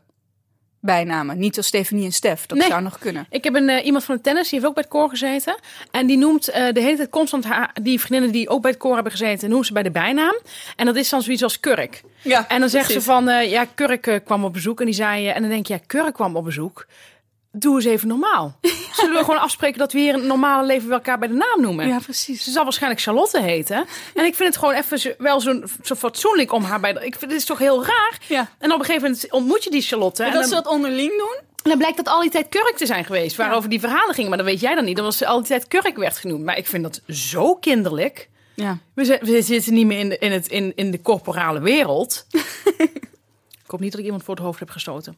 B: bijnamen. Niet als Stefanie en Stef. Dat
A: Nee.
B: zou nog kunnen.
A: Ik heb een, eh, iemand van de tennis, die heeft ook bij het koor gezeten. En die noemt eh, de hele tijd constant haar, die vriendinnen die ook bij het koor hebben gezeten, noemt ze bij de bijnaam. En dat is dan zoiets als Kurk.
B: Ja,
A: En dan zegt ze van, eh, ja, Kurk kwam op bezoek. En die zei, en dan denk je, ja, Kurk kwam op bezoek. Doe eens even normaal. Zullen we gewoon afspreken dat we hier in het normale leven elkaar bij de naam noemen?
B: Ja, precies.
A: Ze zal waarschijnlijk Charlotte heten. En ik vind het gewoon even wel zo, zo fatsoenlijk om haar bij de... Ik vind het is toch heel raar?
B: Ja.
A: En op een gegeven moment ontmoet je die Charlotte.
B: En
A: En,
B: dat
A: dan,
B: ze dat onderling doen?
A: en dan blijkt dat al die tijd Kurk te zijn geweest. Waarover die verhalen gingen. Maar dat weet jij dan niet. Dat was al die tijd Kurk werd genoemd. Maar ik vind dat zo kinderlijk.
B: Ja.
A: We, zijn- we zitten niet meer in de, in het, in, in de corporale wereld. ik hoop niet dat ik iemand voor het hoofd heb gestoten.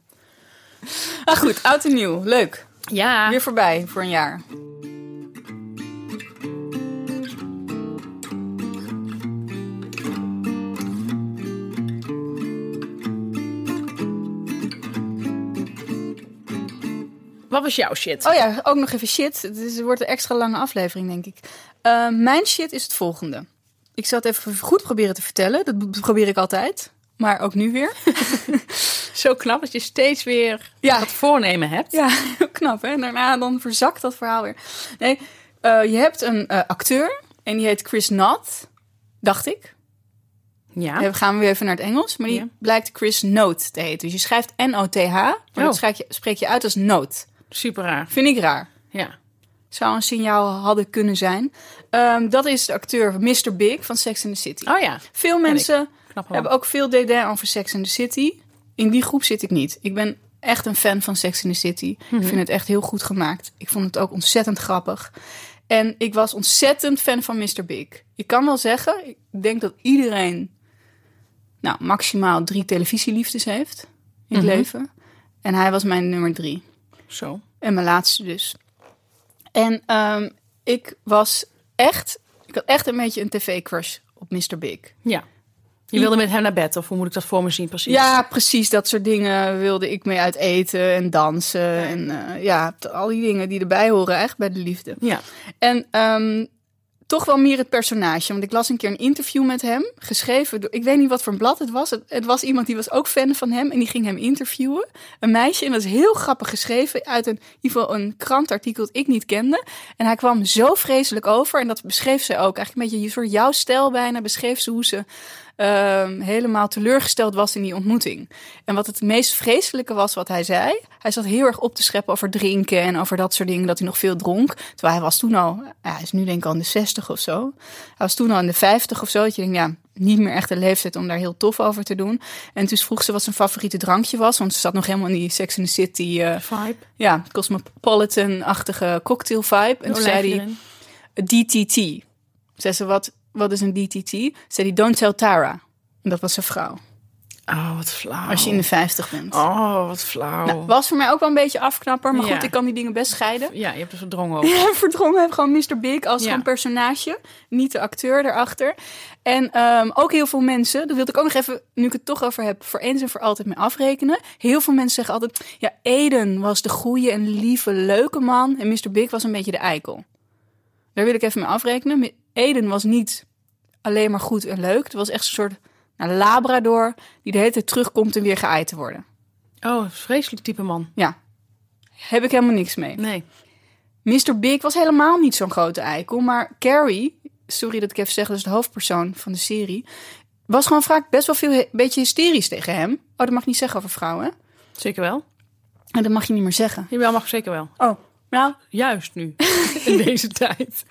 B: Ah, goed. Oud en nieuw. Leuk.
A: Ja.
B: Weer voorbij voor een jaar.
A: Wat was jouw shit?
B: Oh ja, ook nog even shit. Het, is, het wordt een extra lange aflevering, denk ik. Eh, mijn shit is het volgende. Ik zal het even goed proberen te vertellen. Dat probeer ik altijd. Maar ook nu weer.
A: Zo knap dat je steeds weer
B: Ja.
A: wat voornemen hebt.
B: Ja, heel knap hè. En daarna dan verzakt dat verhaal weer. Nee, eh, je hebt een eh, acteur. En die heet Chris Knott. Dacht ik.
A: Ja.
B: Dan gaan we weer even naar het Engels. Maar die
A: Ja.
B: blijkt Chris Note te heten. Dus je schrijft N-O-T-H. Maar
A: Oh.
B: dat spreek je, spreek je uit als Note.
A: Super raar.
B: Vind ik raar.
A: Ja.
B: Zou een signaal hadden kunnen zijn. Ehm, dat is de acteur Mr. Big van Sex and the City.
A: Oh ja.
B: Veel mensen
A: Knap wel.
B: hebben ook veel dédain over Sex and the City. In die groep zit ik niet. Ik ben echt een fan van Sex and the City.
A: Mhm.
B: Ik vind het echt heel goed gemaakt. Ik vond het ook ontzettend grappig. En ik was ontzettend fan van Mr. Big. Ik kan wel zeggen, ik denk dat iedereen nou, maximaal drie televisieliefdes heeft in het
A: Mhm.
B: leven. En hij was mijn nummer drie.
A: Zo.
B: En mijn laatste dus. En ehm, ik was echt, ik had echt een beetje een tv-crush op Mr. Big.
A: Ja. Je wilde met hem naar bed, of hoe moet ik dat voor me zien precies?
B: Ja, precies. Dat soort dingen wilde ik mee uit eten en dansen. En eh, ja, al die dingen die erbij horen eigenlijk bij de liefde.
A: Ja.
B: En ehm, toch wel meer het personage. Want ik las een keer een interview met hem. Geschreven door, ik weet niet wat voor een blad het was. Het, het was iemand die was ook fan van hem. En die ging hem interviewen. Een meisje. En dat is heel grappig geschreven. Uit een, in ieder geval een krantartikel dat ik niet kende. En hij kwam zo vreselijk over. En dat beschreef ze ook. Eigenlijk een beetje soort jouw stijl bijna. Beschreef ze hoe ze ehm, helemaal teleurgesteld was in die ontmoeting. En wat het meest vreselijke was wat hij zei. Hij zat heel erg op te scheppen over drinken en over dat soort dingen. Dat hij nog veel dronk. Terwijl hij was toen al, ja, hij is nu denk ik al in de 60 of zo. Hij was toen al in de 50 of zo. Dat je denkt, ja, niet meer echt de leeftijd om daar heel tof over te doen. En toen vroeg ze wat zijn favoriete drankje was. Want ze zat nog helemaal in die Sex in the City, eh,
A: Vibe.
B: ja, cosmopolitan-achtige cocktail vibe. En toen zei hij, DTT. Zei ze, wat, wat is een DTT? Zei hij, don't tell Tara. En dat was zijn vrouw.
A: Oh, wat flauw.
B: als je in de 50 bent.
A: Oh, wat flauw.
B: Nou, was voor mij ook wel een beetje afknapper. Maar
A: Ja.
B: goed, ik kan die dingen best scheiden.
A: Ja, je hebt er verdrongen ook.
B: Ja, verdrongen heb gewoon Mr. Big als
A: Ja.
B: gewoon personage. Niet de acteur daarachter. En ehm, ook heel veel mensen, dat wil ik ook nog even, nu ik het toch over heb, voor eens en voor altijd mee afrekenen. Heel veel mensen zeggen altijd, ja, Eden was de goede en lieve, leuke man. En Mr. Big was een beetje de eikel. Daar wil ik even mee afrekenen. Eden was niet alleen maar goed en leuk. Het was echt een soort nou, labrador die de hele tijd terugkomt en weer geaaid te worden.
A: Oh, vreselijk type man.
B: Ja, heb ik helemaal niks mee.
A: Nee.
B: Mr. Big was helemaal niet zo'n grote eikel. Maar Carrie, sorry dat ik even zeg, dat is de hoofdpersoon van de serie. Was gewoon vaak best wel veel een beetje hysterisch tegen hem. Oh, dat mag je niet zeggen over vrouwen.
A: Zeker wel.
B: En dat mag je niet meer zeggen.
A: Jawel, mag zeker wel.
B: Oh, nou,
A: Juist nu. In deze tijd.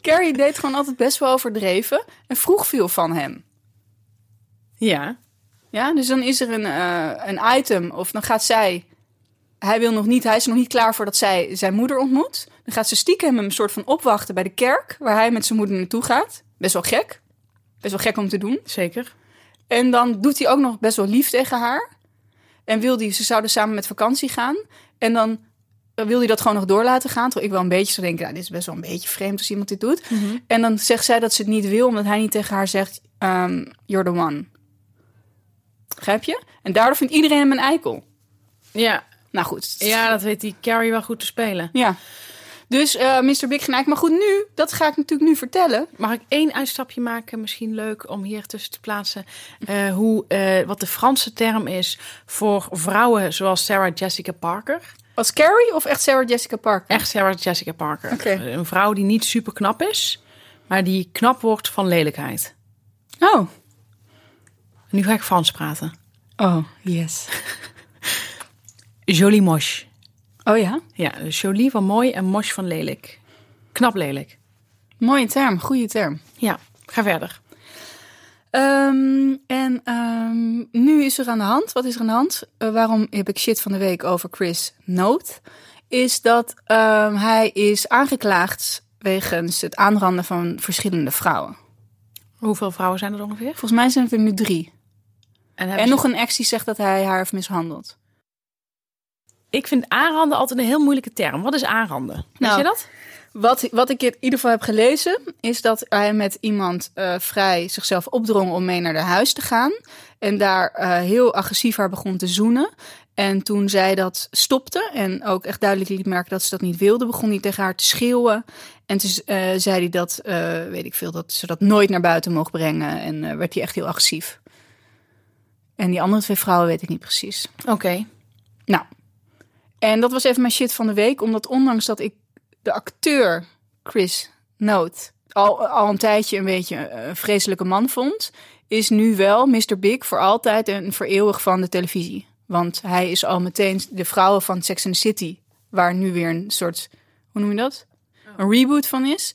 B: Carrie deed gewoon altijd best wel overdreven. En vroeg veel van hem.
A: Ja.
B: Ja, dus dan is er een, eh, een item of dan gaat zij... Hij wil nog niet, hij is nog niet klaar voor dat zij zijn moeder ontmoet. Dan gaat ze stiekem hem een soort van opwachten bij de kerk... waar hij met zijn moeder naartoe gaat. Best wel gek. Best wel gek om te doen.
A: Zeker.
B: En dan doet hij ook nog best wel lief tegen haar. En wil die, ze zouden samen met vakantie gaan. En dan wil hij dat gewoon nog door laten gaan. Terwijl ik wel een beetje zou denken, nou, dit is best wel een beetje vreemd als iemand dit doet. En dan zegt zij dat ze het niet wil, omdat hij niet tegen haar zegt, ehm, you're the one. Begrijp je? En daardoor vindt iedereen hem een eikel.
A: Ja.
B: Nou goed.
A: Ja, dat weet die Carrie wel goed te spelen.
B: Ja. Dus eh Mr. Big. Maar goed, nu, dat ga ik natuurlijk nu vertellen.
A: Mag ik één uitstapje maken? Misschien leuk om hier tussen te plaatsen. eh, hoe, eh, wat de Franse term is voor vrouwen zoals Sarah Jessica Parker.
B: Als Carrie of echt Sarah Jessica Parker?
A: Echt Sarah Jessica Parker. Een vrouw die niet super knap is, maar die knap wordt van lelijkheid.
B: Oh.
A: Nu ga ik Frans praten.
B: Oh, yes.
A: Jolie moche.
B: Oh ja?
A: Ja, jolie van mooi en moche van lelijk. Knap lelijk.
B: Mooie term, goede term.
A: Ja, ga verder.
B: Ehm, en ehm, nu is er aan de hand. Wat is er aan de hand? Eh, waarom heb ik shit van de week over Chris Noot? Is dat ehm, hij is aangeklaagd wegens het aanranden van verschillende vrouwen.
A: Hoeveel vrouwen zijn er ongeveer?
B: Volgens mij zijn het er nu drie. En
A: ze-
B: nog een ex die zegt dat hij haar heeft mishandeld.
A: Ik vind aanranden altijd een heel moeilijke term. Wat is aanranden? Weet
B: Nou,
A: je dat?
B: Wat, wat ik in ieder geval heb gelezen, is dat hij met iemand eh, vrij zichzelf opdrong om mee naar de huis te gaan. En daar eh, heel agressief haar begon te zoenen. En toen zij dat stopte en ook echt duidelijk liet merken dat ze dat niet wilde, begon hij tegen haar te schreeuwen. En toen eh, zei hij dat, weet ik veel, dat ze dat nooit naar buiten mocht brengen. En werd hij echt heel agressief. En die andere twee vrouwen weet ik niet precies.
A: Oké.
B: Nou, en dat was even mijn shit van de week. Omdat ondanks dat ik de acteur Chris Noot al, al een tijdje een beetje een vreselijke man vond... is nu wel Mr. Big voor altijd en voor eeuwig van de televisie. Want hij is al meteen de vrouwen van Sex and the City... waar nu weer een soort, hoe noem je dat? Een reboot van is.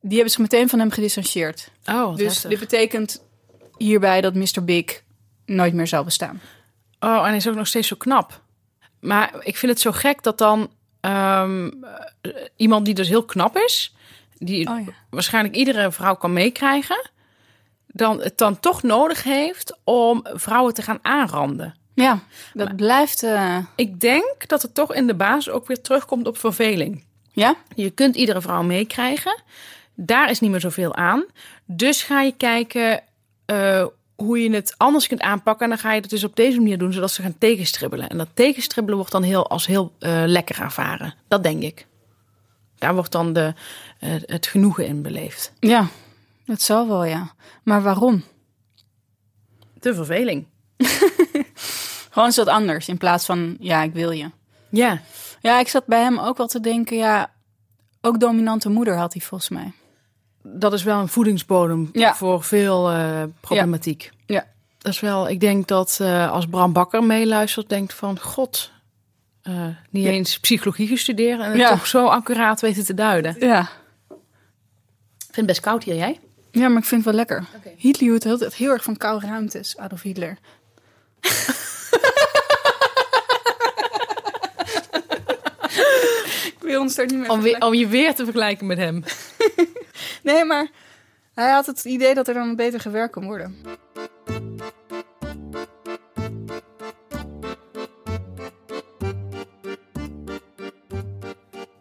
B: Die hebben zich meteen van hem gedistanceerd.
A: Oh,
B: Dus
A: heftig.
B: dit betekent hierbij dat Mr. Big nooit meer zal bestaan.
A: Oh, en hij is ook nog steeds zo knap. Maar ik vind het zo gek dat dan ehm, eh, iemand die dus heel knap is, die
B: Oh ja.
A: waarschijnlijk iedere vrouw kan meekrijgen, dan het dan toch nodig heeft om vrouwen te gaan aanranden.
B: Ja, dat blijft... eh,
A: Ik denk dat het toch in de basis ook weer terugkomt op verveling.
B: ja?
A: Je kunt iedere vrouw meekrijgen. Daar is niet meer zoveel aan. Dus ga je kijken eh, hoe je het anders kunt aanpakken. En dan ga je het dus op deze manier doen, zodat ze gaan tegenstribbelen. En dat tegenstribbelen wordt dan heel, als heel eh, lekker ervaren. Dat denk ik. Daar wordt dan de, eh, het genoegen in beleefd.
B: Ja, dat zal wel, ja. Maar waarom?
A: De verveling.
B: Gewoon wat anders in plaats van, ja, ik wil je.
A: Ja,
B: Ja, ik zat bij hem ook wel te denken, ja, ook dominante moeder had hij volgens mij.
A: Dat is wel een voedingsbodem
B: Ja.
A: voor veel eh, problematiek.
B: Ja.
A: Dat is wel, ik denk dat eh, als Bram Bakker meeluistert, denkt van god, eh, niet
B: Ja.
A: eens psychologie gestudeerd en het
B: Ja.
A: toch zo accuraat weten te duiden.
B: Ja.
A: Ik vind het best koud hier, jij?
B: Ja, maar ik vind het wel lekker. Hitler hield altijd heel erg van koude ruimtes, Adolf Hitler. ik wil ons daar niet
A: Om, weer, om je weer te vergelijken met hem.
B: nee, maar hij had het idee dat er dan beter gewerkt kon worden.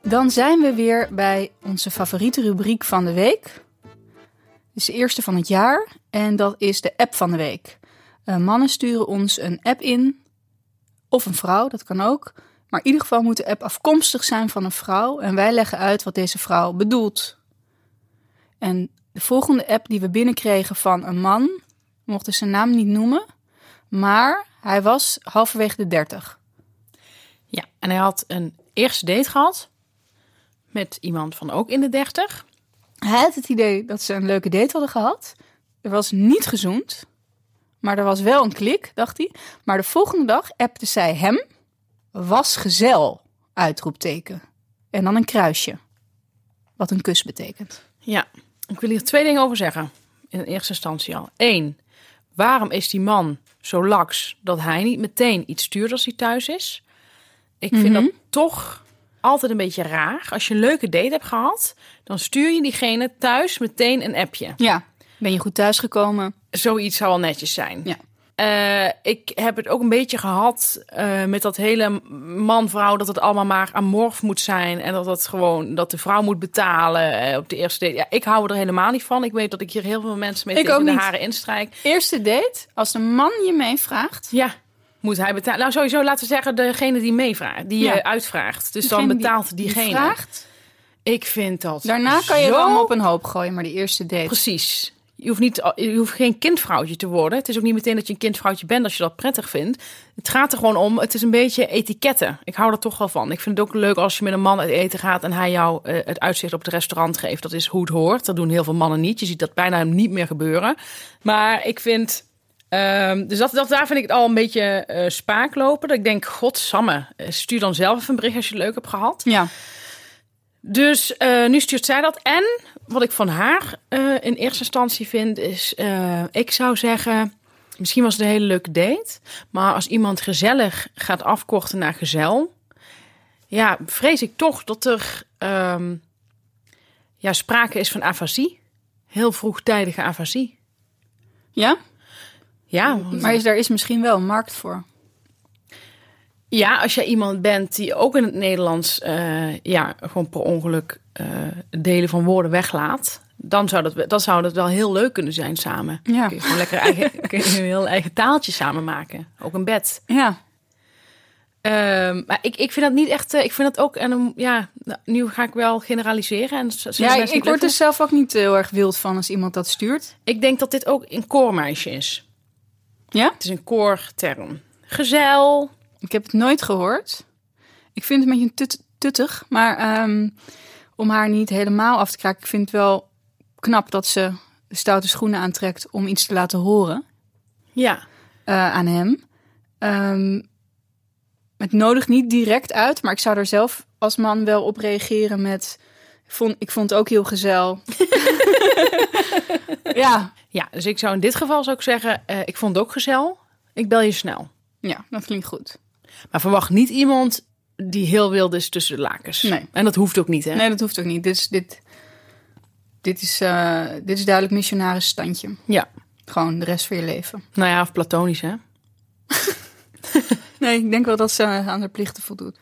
B: Dan zijn we weer bij onze favoriete rubriek van de week. Het is de eerste van het jaar en dat is de app van de week. Eh, mannen sturen ons een app in, of een vrouw, dat kan ook. Maar in ieder geval moet de app afkomstig zijn van een vrouw en wij leggen uit wat deze vrouw bedoelt en de volgende app die we binnenkregen van een man, we mochten zijn naam niet noemen, maar hij was halverwege de 30.
A: Ja, en hij had een eerste date gehad met iemand van ook in de 30.
B: Hij had het idee dat ze een leuke date hadden gehad. Er was niet gezoend, maar er was wel een klik, dacht hij. Maar de volgende dag appte zij hem, was gezel, uitroepteken. En dan een kruisje, wat een kus betekent.
A: Ja, ik wil hier twee dingen over zeggen. In eerste instantie al. Eén, waarom is die man zo laks dat hij niet meteen iets stuurt als hij thuis is? Ik vind
B: Mhm.
A: dat toch altijd een beetje raar. Als je een leuke date hebt gehad, dan stuur je diegene thuis meteen een appje.
B: Ja, ben je goed thuisgekomen?
A: Zoiets zou wel netjes zijn.
B: Ja.
A: Eh, ik heb het ook een beetje gehad eh, met dat hele man-vrouw dat het allemaal maar amorf moet zijn en dat het gewoon dat de vrouw moet betalen eh, op de eerste date. Ja, ik hou er helemaal niet van. Ik weet dat ik hier heel veel mensen mee
B: Ik
A: tegen
B: ook
A: de haren instrijk.
B: Eerste date, als de man je meevraagt,
A: Ja, moet hij betalen? Nou, sowieso laten we zeggen degene die meevraagt, die
B: Ja.
A: je uitvraagt. Dus dan
B: degene
A: betaalt
B: die
A: diegene.
B: vraagt.
A: Ik vind dat.
B: Daarna kan je
A: zo
B: allemaal op een hoop gooien, maar die eerste date.
A: Precies. Je hoeft, niet, je hoeft geen kindvrouwtje te worden. Het is ook niet meteen dat je een kindvrouwtje bent als je dat prettig vindt. Het gaat er gewoon om, het is een beetje etiketten. Ik hou er toch wel van. Ik vind het ook leuk als je met een man uit eten gaat en hij jou eh, het uitzicht op het restaurant geeft. Dat is hoe het hoort. Dat doen heel veel mannen niet. Je ziet dat bijna niet meer gebeuren. Maar ik vind... ehm, dus dat, dat, daar vind ik het al een beetje eh spaak lopen. Dat ik denk, godsamme, eh, stuur dan zelf even een bericht als je het leuk hebt gehad.
B: Ja,
A: Dus eh, nu stuurt zij dat. En wat ik van haar eh, in eerste instantie vind, is: eh, ik zou zeggen. Misschien was het een hele leuke date. Maar als iemand gezellig gaat afkorten naar gezel. Ja, vrees ik toch dat er ehm, ja, sprake is van afasie. Heel vroegtijdige afasie.
B: ja?
A: Ja,
B: maar is, daar is misschien wel een markt voor.
A: Ja, als jij iemand bent die ook in het Nederlands eh, ja, gewoon per ongeluk eh, delen van woorden weglaat, dan zou dat, dan zou dat wel heel leuk kunnen zijn samen.
B: Ja.
A: Kun je gewoon lekker eigen, kun je een heel eigen taaltje samen maken. Ook een bed.
B: Ja,
A: Ehm, maar ik, ik vind dat niet echt. eh, ik vind dat ook. En ja, nou, nu ga ik wel generaliseren. En
B: ja ik, word er zelf ook niet heel erg wild van als iemand dat stuurt.
A: Ik denk dat dit ook een koormeisje is.
B: Ja?
A: Het is een koorterm. Gezel.
B: Ik heb het nooit gehoord. Ik vind het een beetje tut- tuttig, maar ehm, om haar niet helemaal af te kraken, ik vind het wel knap dat ze de stoute schoenen aantrekt om iets te laten horen
A: Ja.
B: eh, aan hem. Ehm, het nodigt niet direct uit, maar ik zou er zelf als man wel op reageren met. Ik vond, ik vond het ook heel gezel. ja,
A: ja, dus ik zou in dit geval zou ik zeggen: eh, ik vond het ook gezel. Ik bel je snel.
B: ja, dat klinkt goed.
A: Maar verwacht niet iemand die heel wild is tussen de lakens.
B: Nee.
A: En dat hoeft ook niet, hè?
B: Nee, dat hoeft ook niet. Dit is, dit, dit is, eh, dit is duidelijk missionaris standje.
A: Ja.
B: Gewoon de rest van je leven.
A: Nou ja, of platonisch, hè?
B: Nee, ik denk wel dat ze aan haar plichten voldoet.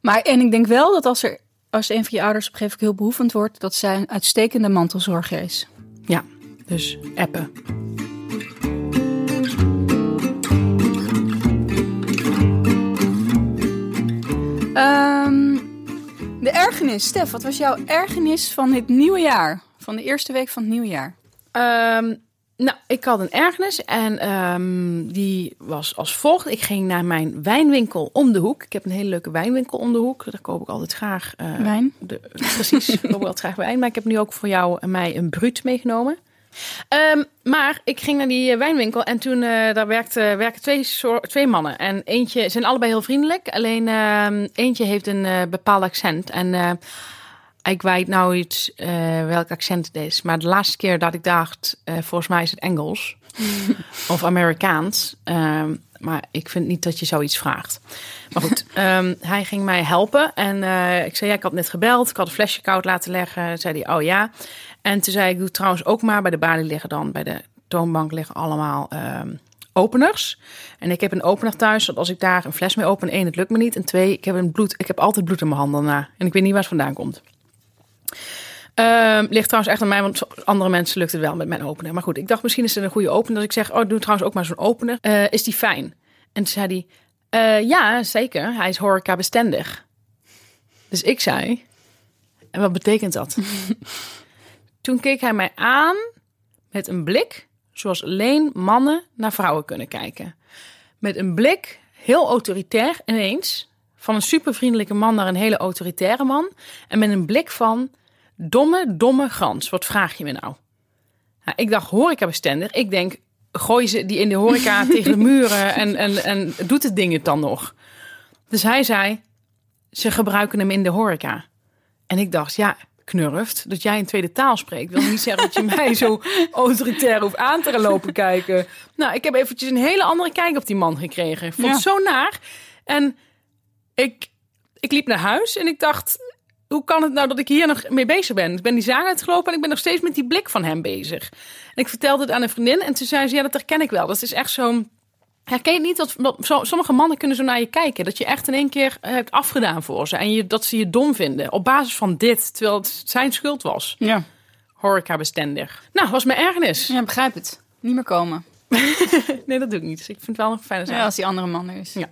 B: Maar en ik denk wel dat als er als een van je ouders op een gegeven moment heel behoevend wordt, dat zij een uitstekende mantelzorger is.
A: Ja. Dus appen.
B: Ehm, de ergernis, Stef, wat was jouw ergernis van dit nieuwe jaar? Van de eerste week van het nieuwe jaar?
A: Ehm, nou, ik had een ergernis en ehm, die was als volgt. Ik ging naar mijn wijnwinkel om de hoek. Ik heb een hele leuke wijnwinkel om de hoek. Daar koop ik altijd graag... eh,
B: Wijn?
A: De, precies, ik koop altijd graag wijn. Maar ik heb nu ook voor jou en mij een bruut meegenomen. Ehm, maar ik ging naar die eh, wijnwinkel en toen eh, daar werkten, werken twee, twee mannen. En eentje, zijn allebei heel vriendelijk. Alleen ehm, eentje heeft een eh, bepaald accent. En ik weet nou iets welk accent het is. Maar de laatste keer dat ik dacht, volgens mij is het Engels. of Amerikaans. Ehm, maar ik vind niet dat je zoiets vraagt. Maar goed, ehm, hij ging mij helpen. En eh, ik zei, ja, ik had net gebeld. Ik had een flesje koud laten leggen. Zei hij, oh ja. En toen zei ik, doe trouwens ook maar. Bij de balie liggen dan, bij de toonbank liggen allemaal ehm, openers. En ik heb een opener thuis, dat als ik daar een fles mee open, één, het lukt me niet. En twee, ik heb, een bloed, ik heb altijd bloed in mijn handen daarna. En ik weet niet waar het vandaan komt. Ehm, ligt trouwens echt aan mij, want andere mensen lukt het wel met mijn opener. Maar goed, ik dacht misschien is het een goede opener. Dat ik zeg, oh, doe trouwens ook maar zo'n opener. Eh, is die fijn? En toen zei hij, eh, ja, zeker. Hij is horeca bestendig. Dus ik zei, en wat betekent dat? toen keek hij mij aan met een blik zoals alleen mannen naar vrouwen kunnen kijken. Met een blik, heel autoritair ineens, van een supervriendelijke man naar een hele autoritaire man. En met een blik van, domme, domme gans, wat vraag je me nou? nou ik dacht horeca bestendig. Ik denk, gooi ze die in de horeca tegen de muren en, en, en doet het ding het dan nog? Dus hij zei, ze gebruiken hem in de horeca. En ik dacht, ja, knurft dat jij een tweede taal spreekt. Wil niet zeggen dat je mij zo autoritair hoeft aan te lopen kijken. Nou, ik heb eventjes een hele andere kijk op die man gekregen. Ik vond het zo naar. En ik, ik liep naar huis en ik dacht, hoe kan het nou dat ik hier nog mee bezig ben? Ik ben die zaak uitgelopen en ik ben nog steeds met die blik van hem bezig. En ik vertelde het aan een vriendin en toen zei ze, ja, dat herken ik wel. Dat is echt zo'n Herken je niet dat, dat sommige mannen kunnen zo naar je kijken? Dat je echt in één keer hebt afgedaan voor ze. En je, dat ze je dom vinden. Op basis van dit. Terwijl het zijn schuld was.
B: Ja.
A: Horeca bestendig. Nou, was mijn ergernis.
B: Ja, begrijp het. Niet meer komen.
A: nee, dat doe ik niet. Dus ik vind het wel nog fijne zaak.
B: Ja, als die andere man er is.
A: Ja.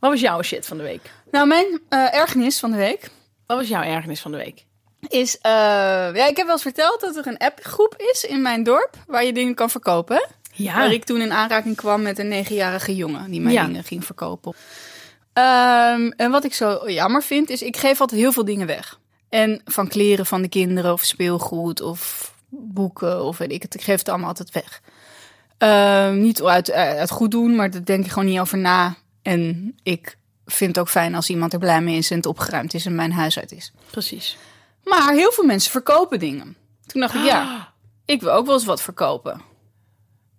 A: Wat was jouw shit van de week?
B: Nou, mijn uh, ergernis van de week...
A: Wat was jouw ergernis van de week?
B: Is, uh, ja, ik heb wel eens verteld dat er een appgroep is in mijn dorp... waar je dingen kan verkopen.
A: Ja.
B: Waar ik toen in aanraking kwam met een negenjarige jongen die mijn dingen ging verkopen. Um, en wat ik zo jammer vind, is ik geef altijd heel veel dingen weg. En van kleren van de kinderen of speelgoed of boeken of weet ik het. Ik geef het allemaal altijd weg. Um, niet uit, uit goed doen, maar daar denk ik gewoon niet over na. En ik vind het ook fijn als iemand er blij mee is en het opgeruimd is en mijn huis uit is.
A: Precies.
B: Maar heel veel mensen verkopen dingen. Toen dacht ik, ja, ik wil ook wel eens wat verkopen.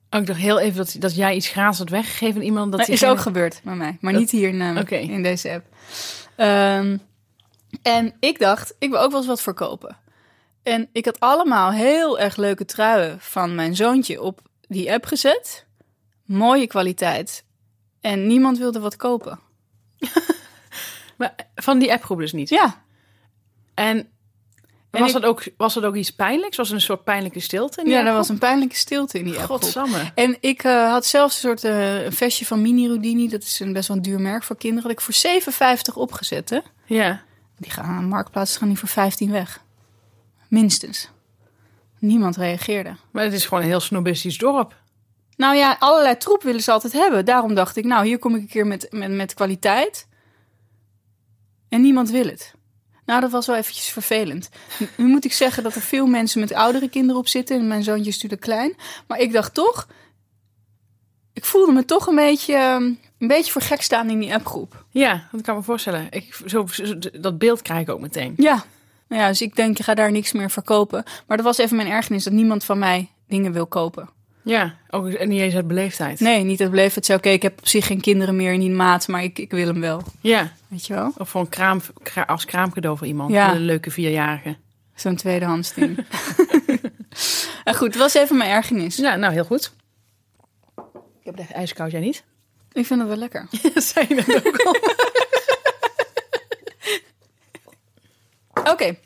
A: Oh, ik dacht heel even dat, dat jij iets gratis had weggegeven aan iemand. Dat,
B: dat is ook gebeurd bij mij, maar niet hier in, okay. in deze app. Um, en ik dacht, ik wil ook wel eens wat verkopen. En ik had allemaal heel erg leuke truien van mijn zoontje op die app gezet. Mooie kwaliteit. En niemand wilde wat kopen.
A: maar van die appgroep dus niet?
B: Ja.
A: En en was, ik, dat ook, was dat ook iets pijnlijks? Was er een soort pijnlijke stilte? In
B: ja, er was een pijnlijke stilte in die app.
A: Godsamme.
B: En ik uh, had zelfs een soort uh, een vestje van Mini Rudini. Dat is een best wel een duur merk voor kinderen. Dat ik voor 7,50 opgezet. Hè?
A: Ja.
B: Die gaan aan marktplaats gaan die voor 15 weg. Minstens. Niemand reageerde.
A: Maar het is gewoon een heel snobistisch dorp.
B: Nou ja, allerlei troep willen ze altijd hebben. Daarom dacht ik, nou, hier kom ik een keer met, met, met kwaliteit. En niemand wil het. Nou, dat was wel eventjes vervelend. Nu moet ik zeggen dat er veel mensen met oudere kinderen op zitten. En mijn zoontje is natuurlijk klein. Maar ik dacht toch... Ik voelde me toch een beetje, ehm, een beetje voor gek staan in die appgroep.
A: Ja, dat kan me voorstellen. Ik, zo, dat beeld krijg ik ook meteen.
B: Ja. Nou ja, dus ik denk, je gaat daar niks meer verkopen. Maar dat was even mijn ergernis, dat niemand van mij dingen wil kopen.
A: Ja, ook niet eens uit beleefdheid.
B: Nee, niet uit beleefdheid. Oké, ik heb op zich geen kinderen meer in die maat, maar ik, ik wil hem wel.
A: Ja.
B: Weet je wel?
A: Of voor een kraam, als kraamcadeau voor iemand. Ja. Een leuke vierjarige.
B: Zo'n tweedehands ding. en goed, dat was even mijn ergernis.
A: Ja, nou heel goed. Ik heb de ijskoud, jij niet?
B: Ik vind het wel lekker.
A: Zijn dat ook al?
B: Oké.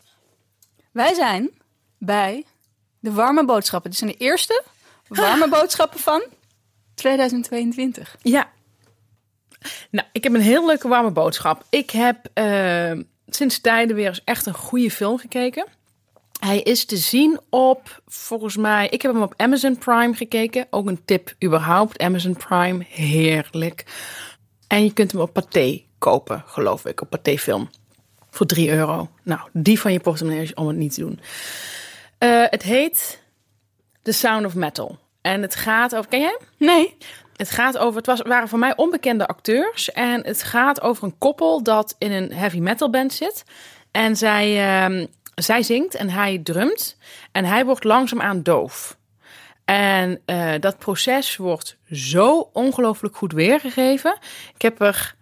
B: Wij zijn bij de warme boodschappen. Dit zijn de eerste warme boodschappen van 2022.
A: Ja. Nou, ik heb een heel leuke warme boodschap. Ik heb uh, sinds tijden weer eens echt een goede film gekeken. Hij is te zien op, volgens mij, ik heb hem op Amazon Prime gekeken. Ook een tip überhaupt, Amazon Prime, heerlijk. En je kunt hem op Pathé kopen, geloof ik, op Pathé Film. Voor 3 euro. Nou, die van je portemonnee om het niet te doen. Uh, het heet The Sound of Metal. En het gaat over. Ken jij?
B: Nee.
A: Het gaat over. Het was, waren voor mij onbekende acteurs. En het gaat over een koppel dat in een heavy metal band zit. En zij, uh, zij zingt en hij drumt. En hij wordt langzaamaan doof. En uh, dat proces wordt zo ongelooflijk goed weergegeven. Ik heb er.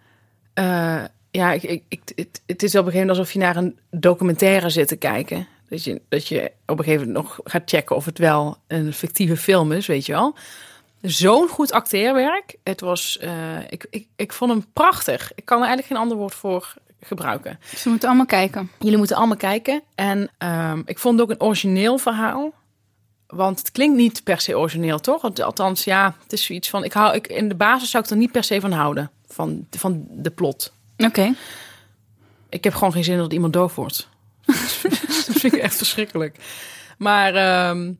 A: Uh, ja, ik, ik, ik, het, het is op een gegeven moment alsof je naar een documentaire zit te kijken. Dat je, dat je op een gegeven moment nog gaat checken of het wel een fictieve film is, weet je wel. zo'n goed acteerwerk. Het was, eh, ik, ik, ik vond hem prachtig. Ik kan er eigenlijk geen ander woord voor gebruiken.
B: Ze moeten allemaal kijken.
A: Jullie moeten allemaal kijken. En ehm, ik vond het ook een origineel verhaal. Want het klinkt niet per se origineel, toch? Want Althans, ja, het is zoiets van... Ik hou, ik, in de basis zou ik er niet per se van houden. Van, van de plot.
B: Oké.
A: Ik heb gewoon geen zin dat iemand doof wordt. dat vind ik echt verschrikkelijk. Maar... ehm,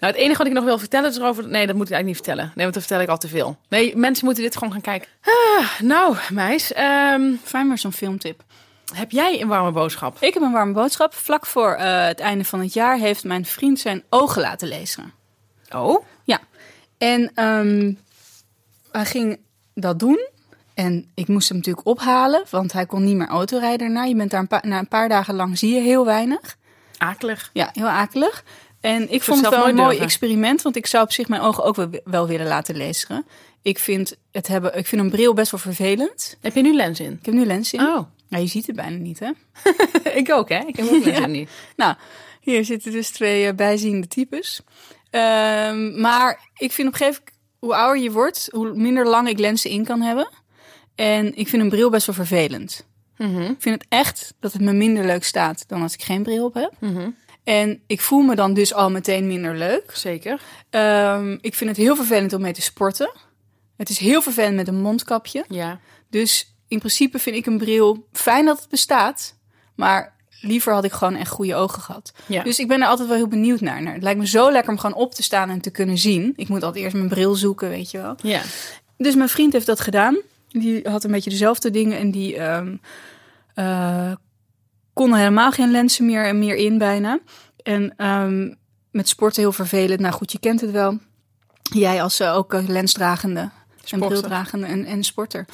A: nou, het enige wat ik nog wil vertellen is erover... Nee, dat moet ik eigenlijk niet vertellen. Nee, want dan vertel ik al te veel. Nee, mensen moeten dit gewoon gaan kijken. Ah, nou, meis.
B: Fijn maar zo'n filmtip.
A: heb jij een warme boodschap?
B: Ik heb een warme boodschap. Vlak voor eh, het einde van het jaar heeft mijn vriend zijn ogen laten lezen.
A: Oh?
B: Ja. En ehm, hij ging dat doen. En ik moest hem natuurlijk ophalen, want hij kon niet meer autorijden daarna. Je bent daar een paar, na een paar dagen lang zie je heel weinig.
A: Akelig.
B: Ja, heel akelig. En ik vond het wel een mooi experiment, want ik zou op zich mijn ogen ook wel, willen laten lezen. Ik vind, het hebben, ik vind een bril best wel vervelend.
A: Heb je nu lens in?
B: Ik heb nu lens in.
A: Oh.
B: Nou, je ziet het bijna niet, hè?
A: ik ook, hè? Ik heb ook lens in niet.
B: Nou, hier zitten dus twee eh, bijziende types. Ehm, maar ik vind op een gegeven moment, hoe ouder je wordt, hoe minder lang ik lenzen in kan hebben. En ik vind een bril best wel vervelend.
A: Mhm.
B: Ik vind het echt dat het me minder leuk staat dan als ik geen bril op heb.
A: Mhm.
B: En ik voel me dan dus al meteen minder leuk.
A: Zeker.
B: Ehm, ik vind het heel vervelend om mee te sporten. Het is heel vervelend met een mondkapje.
A: Ja.
B: Dus in principe vind ik een bril fijn dat het bestaat. Maar liever had ik gewoon echt goede ogen gehad.
A: Ja.
B: Dus ik ben er altijd wel heel benieuwd naar. Nou, Het lijkt me zo lekker om gewoon op te staan en te kunnen zien. Ik moet altijd eerst mijn bril zoeken, weet je wel.
A: Ja.
B: Dus mijn vriend heeft dat gedaan. Die had een beetje dezelfde dingen en die ehm, eh, kon helemaal geen lenzen meer, meer in bijna. En ehm, met sporten heel vervelend. Nou goed, je kent het wel. Jij als eh, ook lensdragende en
A: Sporter.
B: brildragende en, en sporter.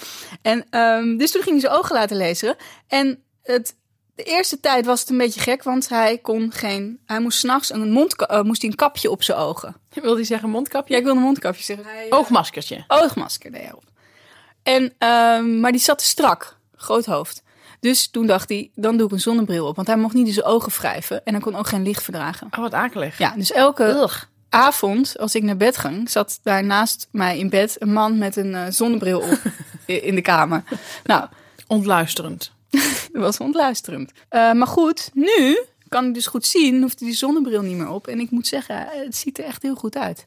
B: En ehm, dus toen ging hij zijn ogen laten lezen. En het, de eerste tijd was het een beetje gek, want hij kon geen. Hij moest s'nachts een mond, eh, moest hij een kapje op zijn ogen.
A: Wil die zeggen mondkapje?
B: Ja, ik wilde een mondkapje zeggen. Hij,
A: Oogmaskertje.
B: oogmasker deed hij op. En, ehm, maar die zat te strak, groot hoofd. Dus toen dacht hij, dan doe ik een zonnebril op. Want hij mocht niet in zijn ogen wrijven. En hij kon ook geen licht verdragen.
A: Oh, wat akelig.
B: Ja, dus elke
A: Ugh.
B: avond, als ik naar bed ging, zat daar naast mij in bed een man met een eh, zonnebril op in de kamer. Nou,
A: Ontluisterend.
B: dat was ontluisterend. Eh, maar goed, nu kan ik dus goed zien, hoeft hij die zonnebril niet meer op. En ik moet zeggen, het ziet er echt heel goed uit.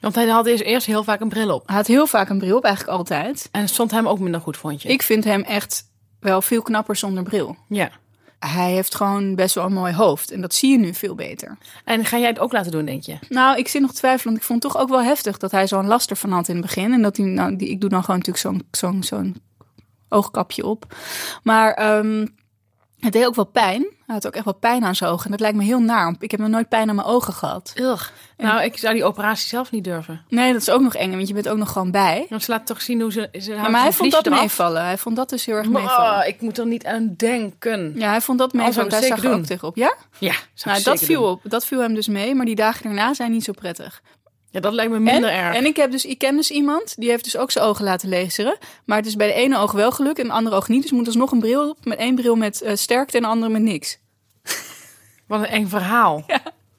A: Want hij had eerst, eerst heel vaak een bril op.
B: Hij had heel vaak een bril op, eigenlijk altijd.
A: En het stond hem ook minder goed, vond je?
B: Ik vind hem echt wel veel knapper zonder bril.
A: Ja.
B: Hij heeft gewoon best wel een mooi hoofd. En dat zie je nu veel beter.
A: En ga jij het ook laten doen, denk je?
B: Nou, ik zit nog te twijfelen. Want ik vond het toch ook wel heftig dat hij zo'n laster van had in het begin. En dat hij, nou, die, ik doe dan gewoon natuurlijk zo'n zo'n zo'n oogkapje op. Maar ehm, het deed ook wel pijn. Hij had ook echt wel pijn aan zijn ogen. En dat lijkt me heel naar. Ik heb nog nooit pijn aan mijn ogen gehad.
A: Ugh. Nou, ik zou die operatie zelf niet durven.
B: Nee, dat is ook nog eng. Want je bent ook nog gewoon bij.
A: Want ze laat toch zien hoe ze... ze
B: Ja, maar hij vond dat meevallen. Hij vond dat dus heel erg meevallen.
A: Oh, ik moet er niet aan denken.
B: Ja, hij vond dat meevallen.
A: ik
B: Daar zag hij ook tegenop. Ja?
A: Ja,
B: Nou,
A: ik
B: dat viel op. Dat viel hem dus mee. Maar die dagen daarna zijn niet zo prettig.
A: Ja, dat lijkt me minder
B: en,
A: erg.
B: En ik heb dus, ik ken dus iemand, die heeft dus ook zijn ogen laten lezen. Maar het is bij de ene oog wel gelukt en de andere oog niet. Dus moet alsnog een bril op. Met één bril met eh, sterkte en de andere met niks.
A: Wat een eng verhaal.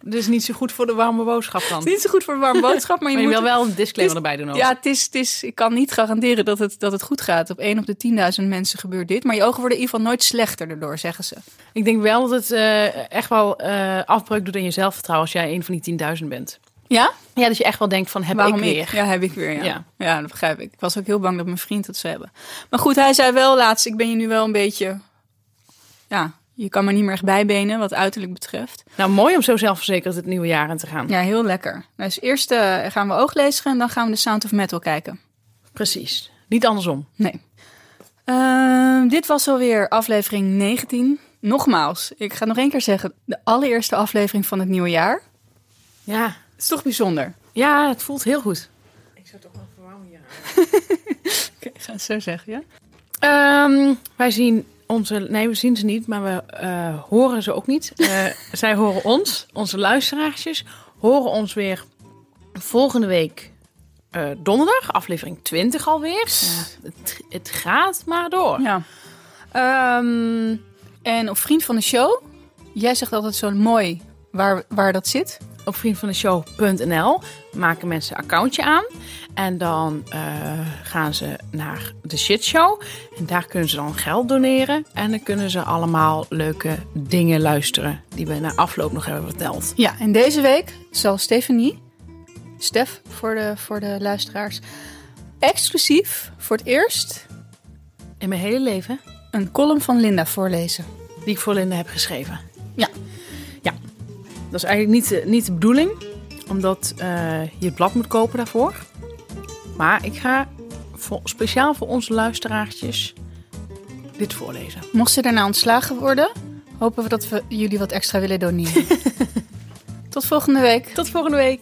A: Dus niet zo goed voor de warme boodschap dan.
B: Niet zo goed voor een warme boodschap, maar je,
A: Maar je
B: moet...
A: wil wel een disclaimer erbij doen ook.
B: Ja, het is, het is, ik kan niet garanderen dat het, dat het goed gaat. Op één op de 10.000 mensen gebeurt dit. Maar je ogen worden in ieder geval nooit slechter erdoor, zeggen ze.
A: Ik denk wel dat het eh, echt wel eh, afbreuk doet in je zelfvertrouwen als jij een van die 10.000 bent.
B: Ja?
A: Ja, dat je echt wel denkt van heb
B: Waarom
A: ik weer.
B: Ja, heb ik weer, ja.
A: Ja.
B: ja. dat begrijp ik. Ik was ook heel bang dat mijn vriend het zou hebben. Maar goed, hij zei wel laatst, ik ben je nu wel een beetje... Ja, je kan me niet meer echt bijbenen wat uiterlijk betreft.
A: Nou, mooi om zo zelfverzekerd het nieuwe jaar in te gaan.
B: Ja, heel lekker. Nou, dus eerst eh, gaan we ooglezen en dan gaan we de Sound of Metal kijken.
A: Precies. Niet andersom.
B: Nee. Ehm, dit was alweer aflevering 19. Nogmaals, ik ga nog één keer zeggen. De allereerste aflevering van het nieuwe jaar.
A: Ja.
B: Het is toch bijzonder.
A: Ja, het voelt heel goed. Ik zou toch wel verwarmen hier
B: Oké, ik ga het zo zeggen, ja?
A: Ehm, wij zien onze... Nee, we zien ze niet, maar we eh, horen ze ook niet. Eh, zij horen ons, onze luisteraarsjes, horen ons weer volgende week eh, donderdag, aflevering 20 alweer. Ja, het, het gaat maar door.
B: Ja.
A: Ehm,
B: En op Vriend van de Show, jij zegt altijd zo mooi waar, waar dat zit.
A: Op vriendvandeshow.nl maken mensen een accountje aan. En dan eh, gaan ze naar de shitshow. En daar kunnen ze dan geld doneren. En dan kunnen ze allemaal leuke dingen luisteren die we na afloop nog hebben verteld.
B: Ja, en deze week zal Stephanie, Stef voor de, voor de luisteraars, exclusief voor het eerst
A: In mijn hele leven
B: een column van Linda voorlezen.
A: die ik voor Linda heb geschreven. Ja, dat is eigenlijk niet de, niet de bedoeling. Omdat eh, je het blad moet kopen daarvoor. Maar ik ga voor, speciaal voor onze luisteraartjes dit voorlezen.
B: Mocht ze daarna ontslagen worden, hopen we dat we jullie wat extra willen doneren. Tot volgende week.
A: Tot volgende week.